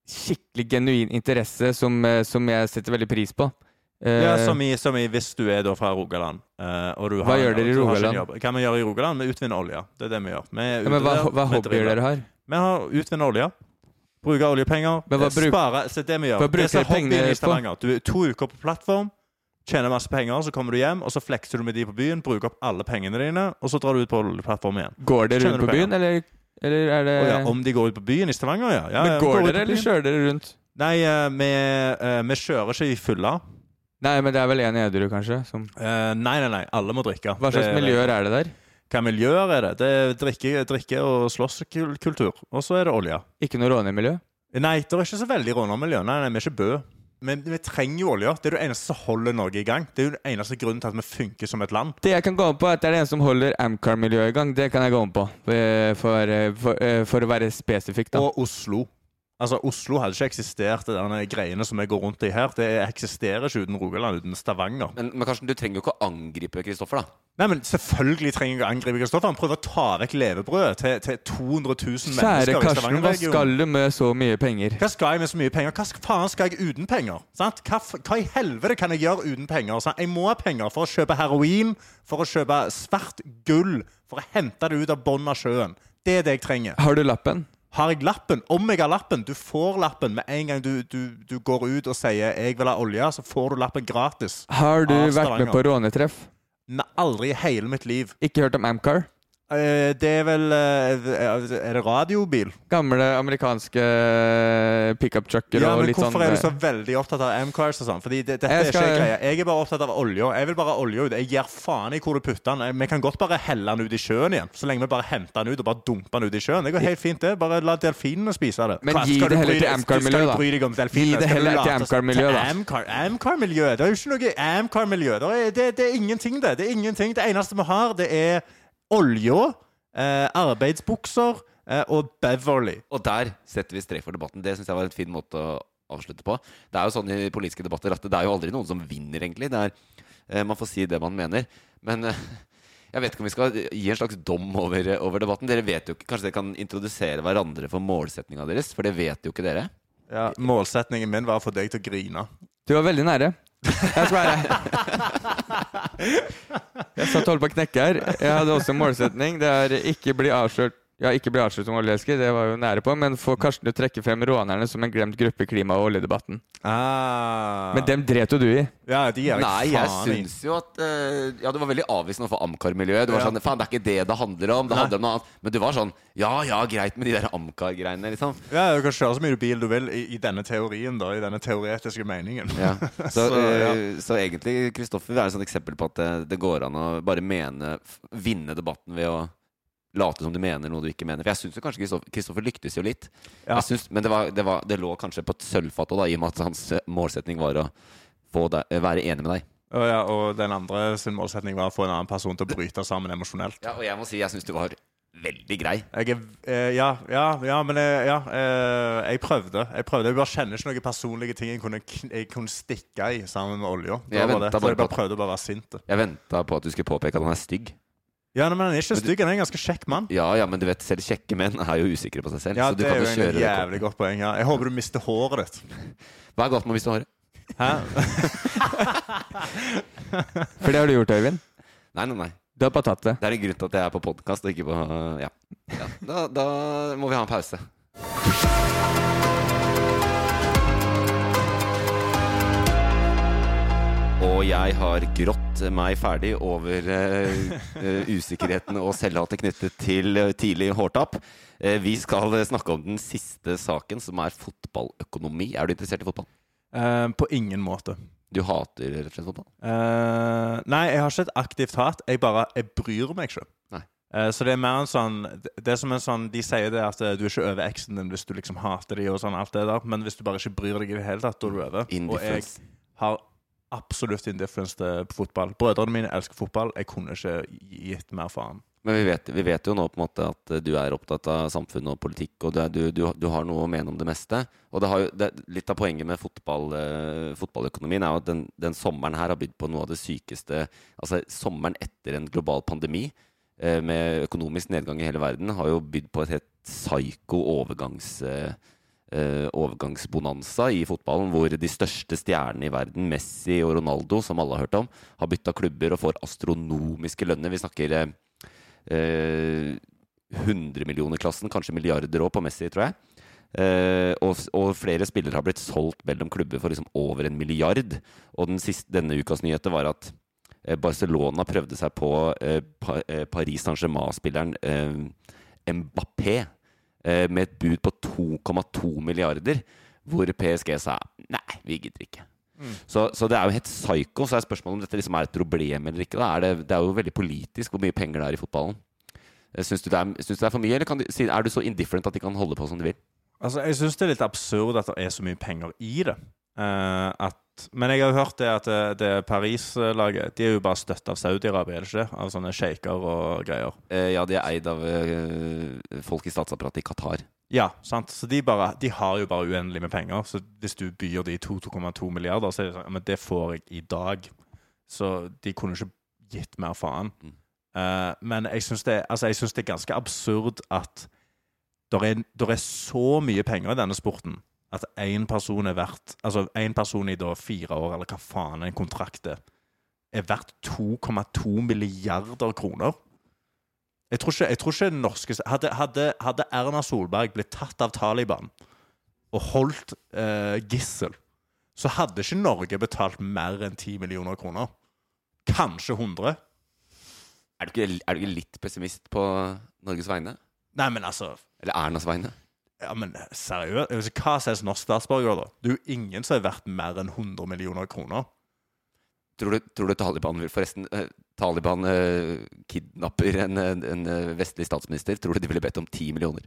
skikkelig genuin interesse som, eh, som jeg setter veldig pris på eh, Ja, som i, som i hvis du er da fra Rogaland. eh, du Hva gjør dere i har Rogaland? Hva vi gjør i Rogaland? Vi utvinner olje. Det er det vi gjør. Vi ja, men hva, hva hobbyer dere har? Vi har utvinner olje. Bruker oljepenger. Eh, Spare. Så det det vi gjør. hva bruker er dere pengene på? Du er to uker på plattform, tjener masse penger, så kommer du hjem, og så flekser du med de på byen, bruker opp alle pengene dine, og så drar du ut på plattformen igjen. Går dere rundt på penger? byen, eller, eller er det ja, om de går ut på byen i Stavanger, ja. ja Men går, går dere, eller kjører dere rundt? Nei, vi, vi kjører ikke i fulla. Nei, men det er vel en edru, kanskje? Som Uh, nei, nei, nei. Alle må drikke. Hva slags Det er- miljøer er det der? Hva miljøer er det? Det er drikke, drikke og slåsskultur. Og så er det olje. Ikke noe rånemiljø? Nei, det er ikke så veldig rånermiljø. Nei, nei, vi er ikke Bø. Men vi trenger jo olje. Det er det eneste som holder Norge i gang. Det er jo den eneste grunnen til at vi funker som et land. Det jeg kan gå om på, er at det er det eneste som holder Amcar-miljøet i gang. Det kan jeg gå om på, eh, for, eh, for, eh, for å være spesifikk. da. Og Oslo. Altså, Oslo hadde ikke eksistert, derne greiene som jeg går rundt i her. Det eksisterer ikke uten Rogaland, uten Stavanger. Men, men Karsten, du trenger jo ikke å angripe Kristoffer, da. Nei, men Selvfølgelig trenger jeg å angripe Kristoffer. Han prøver å ta vekk levebrødet til, til 200 000 Kjære mennesker i Karsten, hva skal du med så mye penger? Hva skal jeg med så mye penger? Hva faen skal jeg uten penger? Sant? Hva, hva i helvete kan jeg gjøre uten penger? Sant? Jeg må ha penger for å kjøpe heroin, for å kjøpe svart gull, for å hente det ut av bunnen av sjøen. Det er det jeg trenger. Har du lappen? Har jeg lappen? Om jeg har lappen? Du får lappen med en gang du, du, du går ut og sier 'jeg vil ha olje', så får du lappen gratis. Har du vært med på rånetreff? Nei, aldri i hele mitt liv. Ikke hørt om Amcar? Eh, det er vel eh, Er det radiobil? Gamle amerikanske eh, pickup-trucker Ja, og litt sånn Hvorfor er du så veldig opptatt av M-cars og sånn? Fordi det, dette Jeg er skal- ikke greia. Jeg er bare opptatt av olja. Jeg vil bare ha olja ut. Jeg gir faen i hvor du putter den. Vi kan godt bare helle den ut i sjøen igjen. Så lenge vi bare henter den ut og bare dumper den ut i sjøen. Det går helt fint, det. Bare la delfinene spise det. Men Hva, gi det heller til deg- Amcar-miljø, da. Gi det Skal heller til late som- Amcar-miljø, da. Amcar- Amcar-miljø? Det er jo ikke noe Amcar-miljø. Det, det, det er ingenting, det. Det er ingenting. Det eneste vi har, det er olja, eh, arbeidsbukser eh, og Beverly. Og der setter vi strek for debatten. Det syns jeg var en fin måte å avslutte på. Det er jo sånn i politiske debatter at det er jo aldri noen som vinner, egentlig. Det er, eh, man får si det man mener. Men eh, jeg vet ikke om vi skal gi en slags dom over, over debatten. Dere vet jo ikke, Kanskje dere kan introdusere hverandre for målsetninga deres? For det vet jo ikke dere. Ja, målsetningen min var å få deg til å grine. Du var veldig nære. Jeg Jeg satt og holdt på å knekke her. Jeg hadde også en målsetning. Det er ikke bli avslørt ja, ikke bli avslørt som oljeelsker, det var jo nære på, men få Karsten til å trekke frem rånerne som en glemt gruppe i klima- og oljedebatten. Ah. Men dem dret jo du i. Ja, de er Nei, jeg syns jo at eh, Ja, du var veldig avvisende overfor Amcar-miljøet. Du var Ja. sånn Faen, det er ikke det det handler om. Det Nei. handler om noe annet. Men du var sånn Ja ja, greit med de der Amcar-greiene, liksom. Ja, Du kan kjøre så mye bil du vil i, i denne teorien, da, i denne teoretiske meningen. Ja. Så, Så, ja. eh, så egentlig, Kristoffer, er et sånt eksempel på at det, det går an å bare mene f- Vinne debatten ved å late som du mener noe du ikke mener. For jeg syns kanskje Kristoffer, Kristoffer lyktes jo litt. Ja. Jeg synes, men det, var, det, var, det lå kanskje på et sølvfat i og med at hans eh, målsetning var å få deg, eh, være enig med deg. Og, ja, og den andre sin målsetning var å få en annen person til å bryte sammen emosjonelt. Ja, og jeg må si jeg syns du var veldig grei. Jeg eh, ja, ja, ja, men eh, ja, eh, jeg prøvde. Jeg prøvde, jeg bare kjenner ikke noen personlige ting jeg kunne, jeg kunne stikke i sammen med olja. Jeg jeg bare prøvde å bare være sint. Jeg venta på at du skulle påpeke at han er stygg. Ja, men Han er ikke stygg, han er en ganske kjekk mann. Ja, ja, men du vet, selv kjekke menn er jo usikre på seg selv. Ja, så du Det kan er jo en jævlig godt poeng. Ja. Jeg håper du mister håret ditt. Hva er galt med å miste håret? Hæ? For det har du gjort, Øyvind. Nei, nei, nei. Du har bare tatt det. Det er en grunn til at jeg er på podkast og ikke på Ja. ja. Da, da må vi ha en pause. Og jeg har grått meg ferdig over eh, eh, usikkerheten og selvhatet knyttet til eh, tidlig hårtap. Uh, vi skal eh, snakke om den siste saken, som er fotballøkonomi. Er du interessert i fotball? Uh, på ingen måte. Du hater rett og slett fotball? Eh, nei, jeg har ikke et aktivt hat. Jeg bare jeg bryr meg ikke. Eh, så det er mer en sånn det- er som en sånn De sier det at eh, du er ikke over eksen din hvis du liksom hater de og sånn, alt det der. Men hvis du bare ikke bryr deg i det hele tatt, da er du over. Og jeg har absolutt indifference på fotball. Brødrene mine elsker fotball. Jeg kunne ikke gitt mer faen. Men vi vet, vi vet jo nå på en måte at eh, du er opptatt av samfunn og politikk, og du, du, du, har noe å mene om det meste. Og det jo, det, litt av poenget med fotball, eh, fotballøkonomien er jo at den, den sommeren her har bydd på noe av det sykeste Altså sommeren etter en global pandemi eh, med økonomisk nedgang i hele verden har jo bydd på et helt psyko overgangs... eh, overgangsbonanza i fotballen, hvor de største stjernene i verden, Messi og Ronaldo, som alle har hørt om, har bytta klubber og får astronomiske lønner. Vi snakker eh, eh, 100-millionerklassen, kanskje milliarder òg, på Messi, tror jeg. Eh, og, og flere spillere har blitt solgt mellom klubber for liksom over en milliard. Og den siste, denne ukas nyheter var at eh, Barcelona prøvde seg på eh, pa, eh, Paris Saint-Germain-spilleren eh, Mbappé eh, med et bud på 2,2 milliarder, hvor PSG sa nei, vi gidder ikke. Så, så det er jo helt psycho. Så er spørsmålet om dette liksom er et problem eller ikke. Da. Er det, det er jo veldig politisk hvor mye penger det er i fotballen. Eh, Syns du, det er- du det er for mye, eller kan du, er du så indifferent at de kan holde på som de vil? Altså, Jeg syns det er litt absurd at det er så mye penger i det. Uh, at, men jeg har hørt det at det, det Paris-laget De er jo bare støtta av Saudi-Arabia, er det ikke? det? Av sånne sjeiker og greier. Eh, ja, de er eid av eh, folk i statsapparatet i Qatar. Ja, sant. Så de, bare, de har jo bare uendelig med penger. Så hvis du byr de 2,2 milliarder, så er det sånn Men det får jeg i dag. Så de kunne ikke gitt mer faen. Eh, men jeg syns det, altså, det er ganske absurd at det er, er så mye penger i denne sporten at én person er verdt Altså én person i da fire år, eller hva faen en kontrakt er, er verdt 2,2 milliarder kroner. Jeg tror ikke, jeg tror ikke norske hadde, hadde, hadde Erna Solberg blitt tatt av Taliban og holdt eh, gissel, så hadde ikke Norge betalt mer enn 10 millioner kroner. Kanskje 100. Er du, ikke, er du ikke litt pessimist på Norges vegne? Nei, men altså Eller Ernas vegne? Ja, men seriøst? Altså, Hva sies norsk statsborger, da? Det er jo ingen som er verdt mer enn 100 millioner kroner. Tror du, tror du Taliban vil Forresten, eh, Taliban eh, kidnapper en, en, en eh, vestlig statsminister. Tror du de ville bedt om 10 millioner?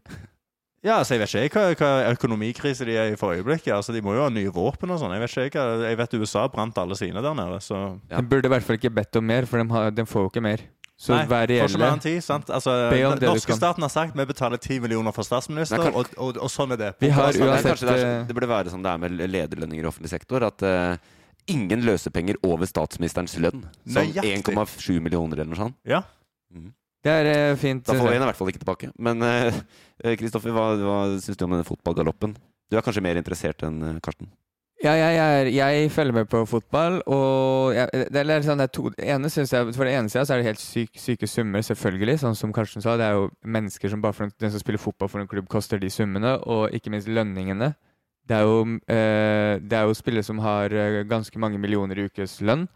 Ja, altså Jeg vet ikke hva, hva økonomikrise de er i for øyeblikket. Altså, De må jo ha nye våpen og sånn. Jeg vet ikke hva, jeg vet USA brant alle sine der nede, så Ja. De burde i hvert fall ikke bedt om mer, for de, har, de får jo ikke mer. Så Nei, vær mer reelle. enn 10, sant? Altså, den norske staten har sagt vi betaler 10 millioner for statsminister, Nei, kan- og, og, og sånn er det. Vi har uansett det, er, eh, det burde være som det er med lederlønninger i offentlig sektor. At uh, ingen løsepenger over statsministerens lønn. Som 1,7 millioner eller noe sånt. Ja. Det er uh, fint. Da får vi en i hvert fall ikke tilbake. Men Kristoffer, Kristoffer, hva, hva syns du om denne fotballgaloppen? Du er kanskje mer interessert enn Karsten? Ja, jeg, er, jeg følger med på fotball, og jeg, det er sånn, det er to, ene jeg, For det ene siden er det helt syk, syke summer, selvfølgelig. Sånn som Karsten sa, det er jo mennesker som bare for en, den som spiller fotball for en klubb, koster de summene, og ikke minst lønningene. Det er jo, eh, er jo spillere som har eh, ganske mange millioner i ukeslønn.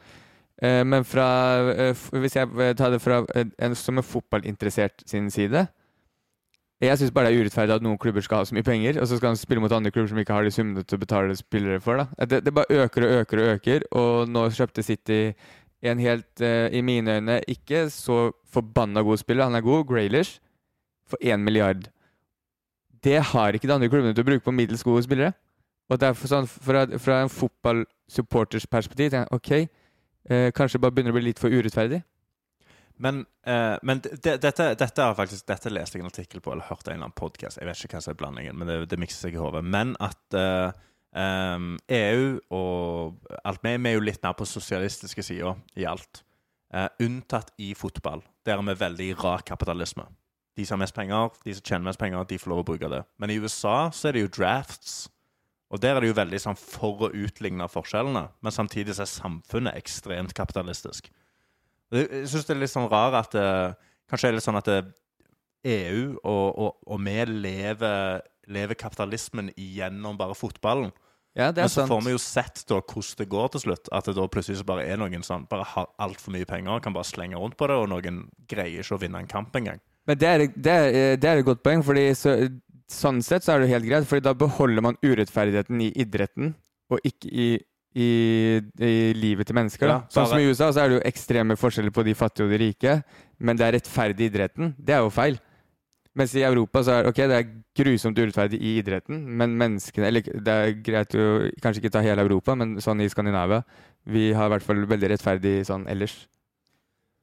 Eh, men fra, eh, hvis jeg tar det fra eh, en, som en fotballinteressert sin side Jeg syns bare det er urettferdig at noen klubber skal ha så mye penger, og så skal han spille mot andre klubber som ikke har de summene til å betale spillere for. Det, det bare øker og øker og øker, og nå kjøpte City en helt, uh, i mine øyne, ikke så forbanna god spiller. Han er god, Graylish, for én milliard. Det har ikke de andre klubbene til å bruke på middels gode spillere. Og derfor sånn, fra, fra en fotballsupporters perspektiv tenker jeg ok, uh, kanskje bare begynner å bli litt for urettferdig. Men, eh, men det, dette, dette, er faktisk, dette leste jeg en artikkel på, eller hørte en eller annen podkast. Jeg vet ikke hva som er blandingen, men det, det mikser seg i hodet. Men at eh, um, EU og alt vi, er jo litt mer på sosialistiske sider i alt. Eh, unntatt i fotball. Der er vi veldig rak kapitalisme. De som har mest penger, de som tjener mest penger, de får lov å bruke det. Men i USA så er det jo drafts. Og der er det jo veldig sånn for å utligne forskjellene. Men samtidig så er samfunnet ekstremt kapitalistisk. Jeg syns det er litt sånn rar at det, Kanskje er det litt sånn at det, EU og, og, og vi lever, lever kapitalismen igjennom bare fotballen. Ja, det er Men så sant. får vi jo sett da hvordan det går til slutt. At det da plutselig så bare er noen som bare har altfor mye penger, kan bare slenge rundt på det, og noen greier ikke å vinne en kamp engang. Men det er, det, er, eh, det er et godt poeng, fordi så, sånn sett så er det helt greit. fordi da beholder man urettferdigheten i idretten, og ikke i, i, i livet til mennesker. Ja, sånn som i USA så er det jo ekstreme forskjeller på de fattige og de rike, men det er rettferdig i idretten. Det er jo feil. Mens i Europa så er ok, det er grusomt urettferdig i idretten, men menneskene Eller det er greit å kanskje ikke ta hele Europa, men sånn i Skandinavia Vi har i hvert fall veldig rettferdig sånn ellers.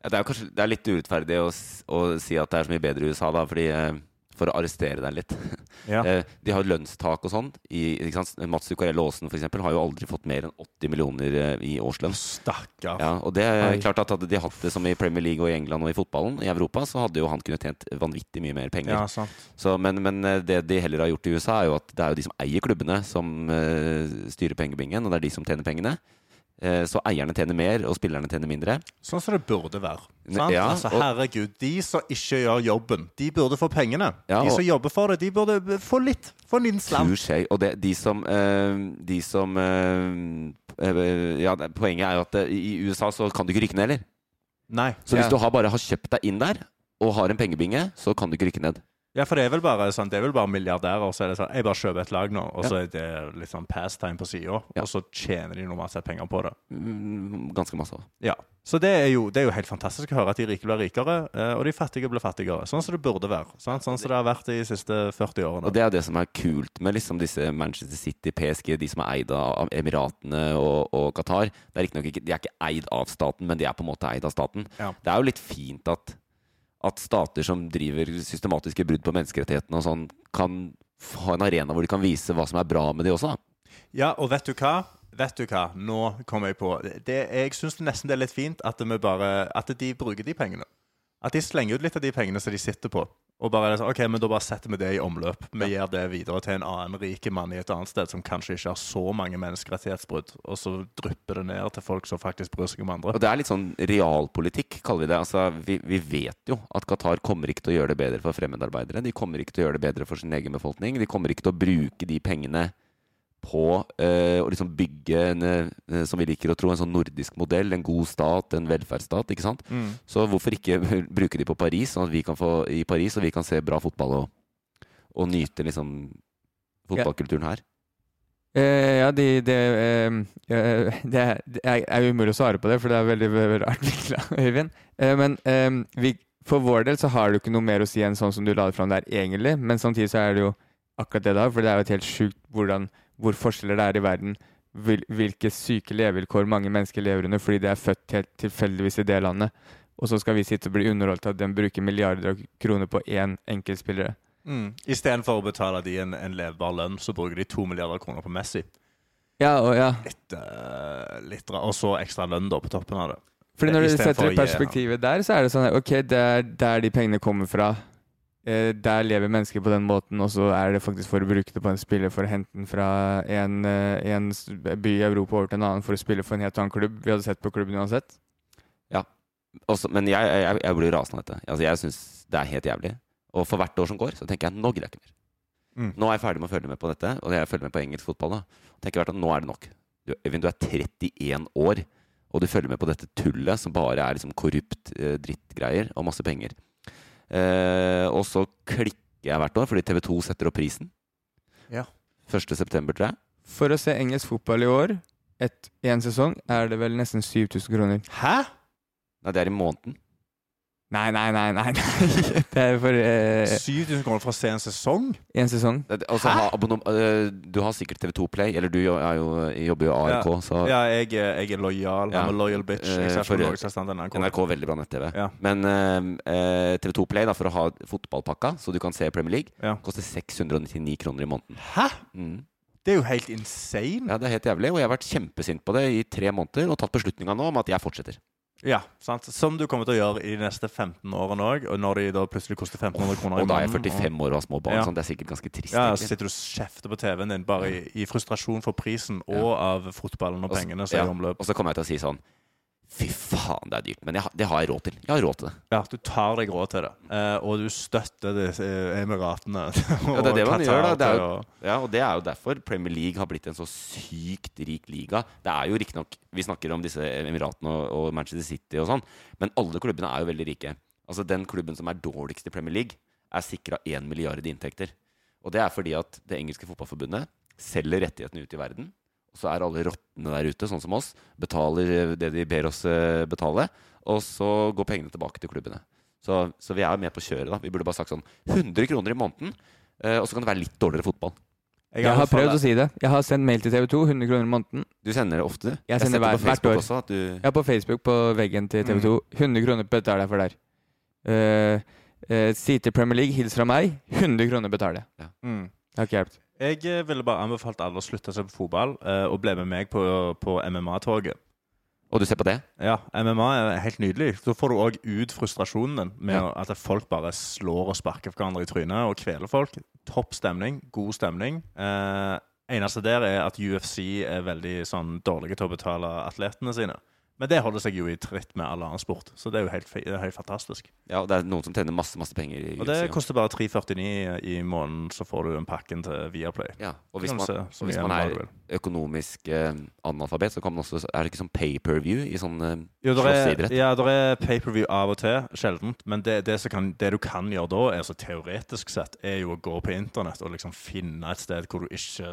Ja, det er jo kanskje det er litt urettferdig å, å si at det er så mye bedre i USA, da, fordi eh, for å arrestere deg litt. Ja. Eh, de har lønnstak og sånn. Mats Zuccarello Aasen eksempel, har jo aldri fått mer enn 80 millioner eh, i årslønn. Stakkar. Ja, og det er klart at Hadde de hatt det som i Premier League og i England og i fotballen, i Europa, så hadde jo han kunnet tjent vanvittig mye mer penger. Ja, sant. Så, men, men eh, det de heller har gjort i USA, er jo at det er jo de som eier klubbene, som styrer pengebingen, og det er de som tjener pengene. Eh, så eierne tjener mer, og spillerne tjener mindre. Sånn som det burde være. Ja, altså, herregud, De som ikke gjør jobben, de burde få pengene. Ja, de som jobber for det, de burde få litt. Få en liten. Touché. Og det, de som, eh, de som eh, Ja, poenget er jo at i USA så kan du ikke rykke ned heller. Nei. Så hvis du har bare har kjøpt deg inn der, og har en pengebinge, så kan du ikke rykke ned. Ja, for det er vel bare sånn, det er vel bare milliardærer. Så er det sånn, Jeg bare kjøper et lag nå, og så er det litt sånn pastime på sida. Ja. Og så tjener de normalt sett penger på det. Mm, Ganske masse. Ja. Så det er, jo, det er jo helt fantastisk å høre at de rike blir rikere, eh, og de fattige blir fattigere. Sånn som det burde være. Sant? Sånn som det har vært de siste 40 årene. Og det er det som er kult med liksom disse Manchester City, PSG, de som er eid av Emiratene og, og Qatar. Det er ikke, de er ikke eid av staten, men de er på en måte eid av staten. Ja. Det er jo litt fint at, at stater som driver systematiske brudd på menneskerettighetene sånn, kan ha en arena hvor de kan vise hva som er bra med de også. da. Ja, og vet du hva? Vet du hva? Nå kommer jeg på det, Jeg syns nesten det er litt fint at, bare, at de bruker de pengene. At de slenger ut litt av de pengene som de sitter på. Og bare er sånn, ok, men Da bare setter vi det i omløp. Vi gir det videre til en annen rik mann i et annet sted som kanskje ikke har så mange menneskerettighetsbrudd. Og så drypper det ned til folk som faktisk bryr seg om andre. Og det er litt sånn realpolitikk, kaller vi det. Altså, vi, vi vet jo at Qatar kommer ikke til å gjøre det bedre for fremmedarbeidere. De kommer ikke til å gjøre det bedre for sin egen befolkning. De kommer ikke til å bruke de pengene på eh, å liksom bygge en, eh, som vi liker å tro, en sånn nordisk modell. En god stat, en velferdsstat. ikke sant? Mm. Så hvorfor ikke bruke de på Paris, sånn at vi kan få i Paris, og vi kan se bra fotball og, og nyte liksom fotballkulturen her? Eh, ja, de, det, eh, eh, det, er, det er umulig å svare på det, for det er veldig, rart vinkla, Øyvind. Men vi, for vår del så har du ikke noe mer å si enn sånn som du la det fram der, egentlig. Men samtidig så er det jo akkurat det da, for det er jo et helt sjukt hvordan, hvor forskjeller det er i verden. Hvil, hvilke syke levevilkår mange mennesker lever under fordi de er født helt tilfeldigvis i det landet. Og så skal vi sitte og bli underholdt av at de bruker milliarder av kroner på én enkeltspillere. Mm. Istedenfor å betale de en, en levbar lønn, så bruker de to milliarder kroner på Messi. Ja, og ja. Litt, uh, litt Og så ekstra lønn da på toppen av det. Fordi når du setter det perspektivet der, så er det sånn Ok, det er der de pengene kommer fra. Eh, der lever mennesker på den måten, og så er det faktisk for å bruke det på en spiller for å hente den fra en, eh, en by i Europa over til en annen for å spille for en helt annen klubb. Vi hadde sett på klubben uansett. Ja. Også, men jeg, jeg, jeg blir rasende av dette. Altså, jeg syns det er helt jævlig. Og for hvert år som går, så tenker jeg nå gidder jeg ikke mer. Mm. Nå er jeg ferdig med å følge med på dette, og jeg følger med på engelsk fotball. da. tenker hvert at Nå er det nok. Du, Øyvind, du er 31 år, og du følger med på dette tullet som bare er liksom korrupt eh, drittgreier og masse penger. Eh, og så klikker jeg hvert år fordi TV2 setter opp prisen. Ja. 1. september, tror jeg. For å se engelsk fotball i år, én en sesong, er det vel nesten 7000 kroner. Hæ?! Nei, det er i måneden. Nei, nei, nei. nei, nei. Det er for uh, 7000 kroner for å se en sesong? I en sesong. Altså, ha eh, du har sikkert TV2 Play, eller du jo- er jo, jobber jo i ARK, Ja. så Ja, jeg, er- jeg er lojal. Ja. I'm a loyal bitch. Eh, for- enn NRK. er veldig bra nett-TV. Ja. Men uh, TV2 Play, da, for å ha fotballpakka, så du kan se Premier League, Ja. koster 699 kroner i måneden. Hæ?! Mm. Det er jo helt insane. Ja, det er helt jævlig, og jeg har vært kjempesint på det i tre måneder, og tatt beslutninga nå om at jeg fortsetter. Ja, sant? Som du kommer til å gjøre i de neste 15 årene òg. Og når de da plutselig koster 1500 kroner i Og da er jeg 45 år og har små barn, Ja. sånn, det er sikkert ganske trist. Ja, så sitter du og kjefter på TV-en din bare i, i frustrasjon for prisen og av fotballen og Og pengene som er ja, i omløp. Og så kommer jeg til å si sånn Fy faen, det er dyrt. Men jeg, det har jeg råd til. Jeg har råd til det. Ja, du tar deg råd til det. Eh, og du støtter disse eh, Emiratene. Ja, det er det man gjør, da. Det jo, ja, og det er jo derfor Premier League har blitt en så sykt rik liga. Det er jo riktignok Vi snakker om disse Emiratene og, og Manchester City og sånn, men alle klubbene er jo veldig rike. Altså Den klubben som er dårligst i Premier League, er sikra 1 milliard i inntekter. Og det er fordi at det engelske fotballforbundet selger rettighetene ut i verden. Så er alle rottene der ute, sånn som oss, betaler det de ber oss eh, betale. Og så går pengene tilbake til klubbene. Så, så vi er med på kjøret, da. Vi burde bare sagt sånn 100 kroner i måneden. eh, og så kan det være litt dårligere fotball. Jeg har prøvd å si det. Jeg har sendt mail til TV 2, 100 kroner i måneden. Du sender det ofte? du? Jeg ser sender på hver, hvert år. Også, at du... Ja, på Facebook, på veggen til TV 2. 100 kroner betaler jeg for der. Uh, uh, si til Premier League, hils fra meg. 100 kroner betaler jeg. Mm. Det har ikke hjulpet. Jeg eh, ville bare anbefalt alle å slutte seg på fotball eh, og bli med meg på, på MMA-toget. Og du ser på det? Ja, MMA er helt nydelig. Da får du òg ut frustrasjonen din med Ja. at folk bare slår og sparker hverandre i trynet og kveler folk. Topp stemning, god stemning. Eh, eneste der er at UFC er veldig sånn dårlige til å betale atletene sine. Men det holder seg jo i tritt med all annen sport, så det er jo helt, det helt fantastisk. Ja, og det er noen som tjener masse masse penger i Og det UFC, koster bare 349 i måneden, så får du en pakken til Viaplay. Ja, og hvis man, se og hvis man er økonomisk eh, analfabet, så kan man også Er det ikke sånn pay-per-view i sånn eh, slåsseidrett? ja, det er pay-per-view av og til, sjeldent. Men det, det, kan, det du kan gjøre da, er så teoretisk sett, er jo å gå på internett og liksom finne et sted hvor du ikke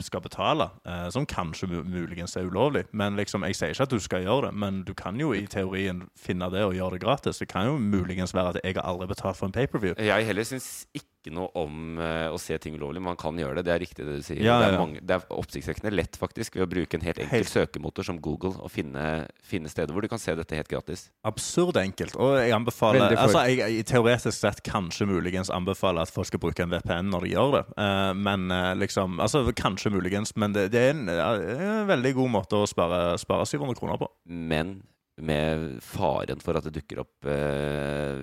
skal betale, eh, som kanskje muligens er ulovlig. Men liksom, jeg sier ikke at du skal gjøre det, men du kan jo i teorien finne det og gjøre det gratis. Det kan jo muligens være at jeg har aldri betalt for en pay-per-view. Jeg heller syns ikke noe om eh, å se ting ulovlig. Man kan gjøre det. Det er riktig det du sier. Ja, det, er ja. mange, det er oppsiktsvekkende lett faktisk ved å bruke en helt enkel Helt. søkemotor som Google og finne, finne steder hvor du kan se dette helt gratis. Absurd enkelt. Og jeg anbefaler for. altså, jeg, jeg, Teoretisk sett kanskje muligens anbefaler at folk skal bruke en VPN når de gjør det. Uh, men uh, liksom Altså kanskje muligens, men det, det er en, uh, en veldig god måte å spare, spare 700 kroner på. Men med faren for at det dukker opp eh,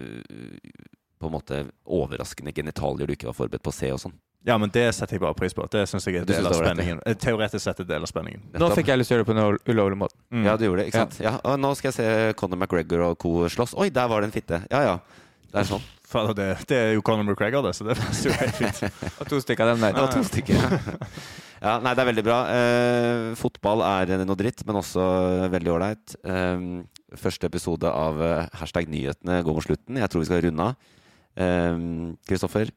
på en måte overraskende genitalier du ikke var forberedt på å se og sånn. Ja, men det setter jeg bare pris på. Det syns jeg er del av spenningen. Eh, Teoretisk sett er det del av spenningen. Nå fikk jeg lyst til å gjøre det på en ulovlig måte. Mm. Ja, du gjorde det, ikke sant? Ja. og nå skal jeg se Conor McGregor og co. slåss. Oi, der var det en fitte! Ja ja. Det er sånn. Fader, det, det er jo Conor McGregor, det, så det passer jo helt fint. Og to stykker av dem der. Det to stykker. Ja, nei, det er veldig bra. Eh, fotball er noe dritt, men også veldig ålreit. Eh, første episode av eh, hashtag nyhetene går mot slutten. Jeg tror vi skal runde av. Kristoffer,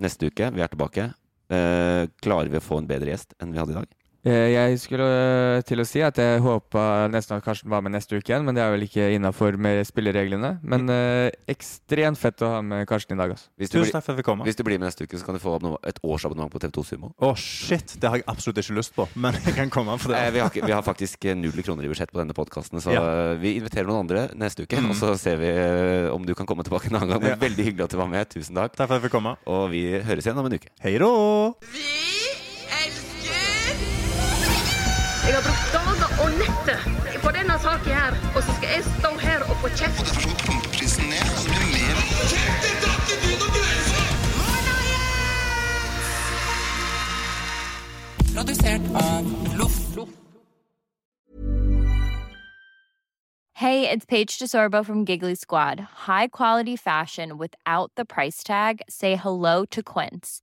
neste uke, vi er tilbake. Eh, klarer vi å få en bedre gjest enn vi hadde i dag? Eh, Jeg skulle øh, til å si at jeg håpa nesten at Karsten var med neste uke igjen, men det er vel ikke innafor med spillereglene. Men eh, ekstremt fett å ha med Karsten i dag, altså. Hvis du, Tusen takk for at jeg fikk komme. hvis du blir med neste uke, så kan du få et årsabonnement på TV2 Sumo. Å, shit! Det har jeg absolutt ikke lyst på, men jeg kan komme for det. Eh, vi, har ikke, vi har faktisk eh, null kroner i budsjett på denne podkasten, så Ja. eh, vi inviterer noen andre neste uke. Mm. Og så ser vi eh, om du kan komme tilbake en annen gang. Men Ja. Veldig hyggelig at du var med. Tusen takk. Takk for at jeg fikk komme. Og vi høres igjen om en uke. Hei da! Vi på denne saken her, og så skal jeg stå her og få kjeft. Og derfor så må pumpeprisen ned. Så blir det mer Hey, it's Paige DeSorbo from Giggly Squad. High quality fashion without the price tag. Say hello to Quince.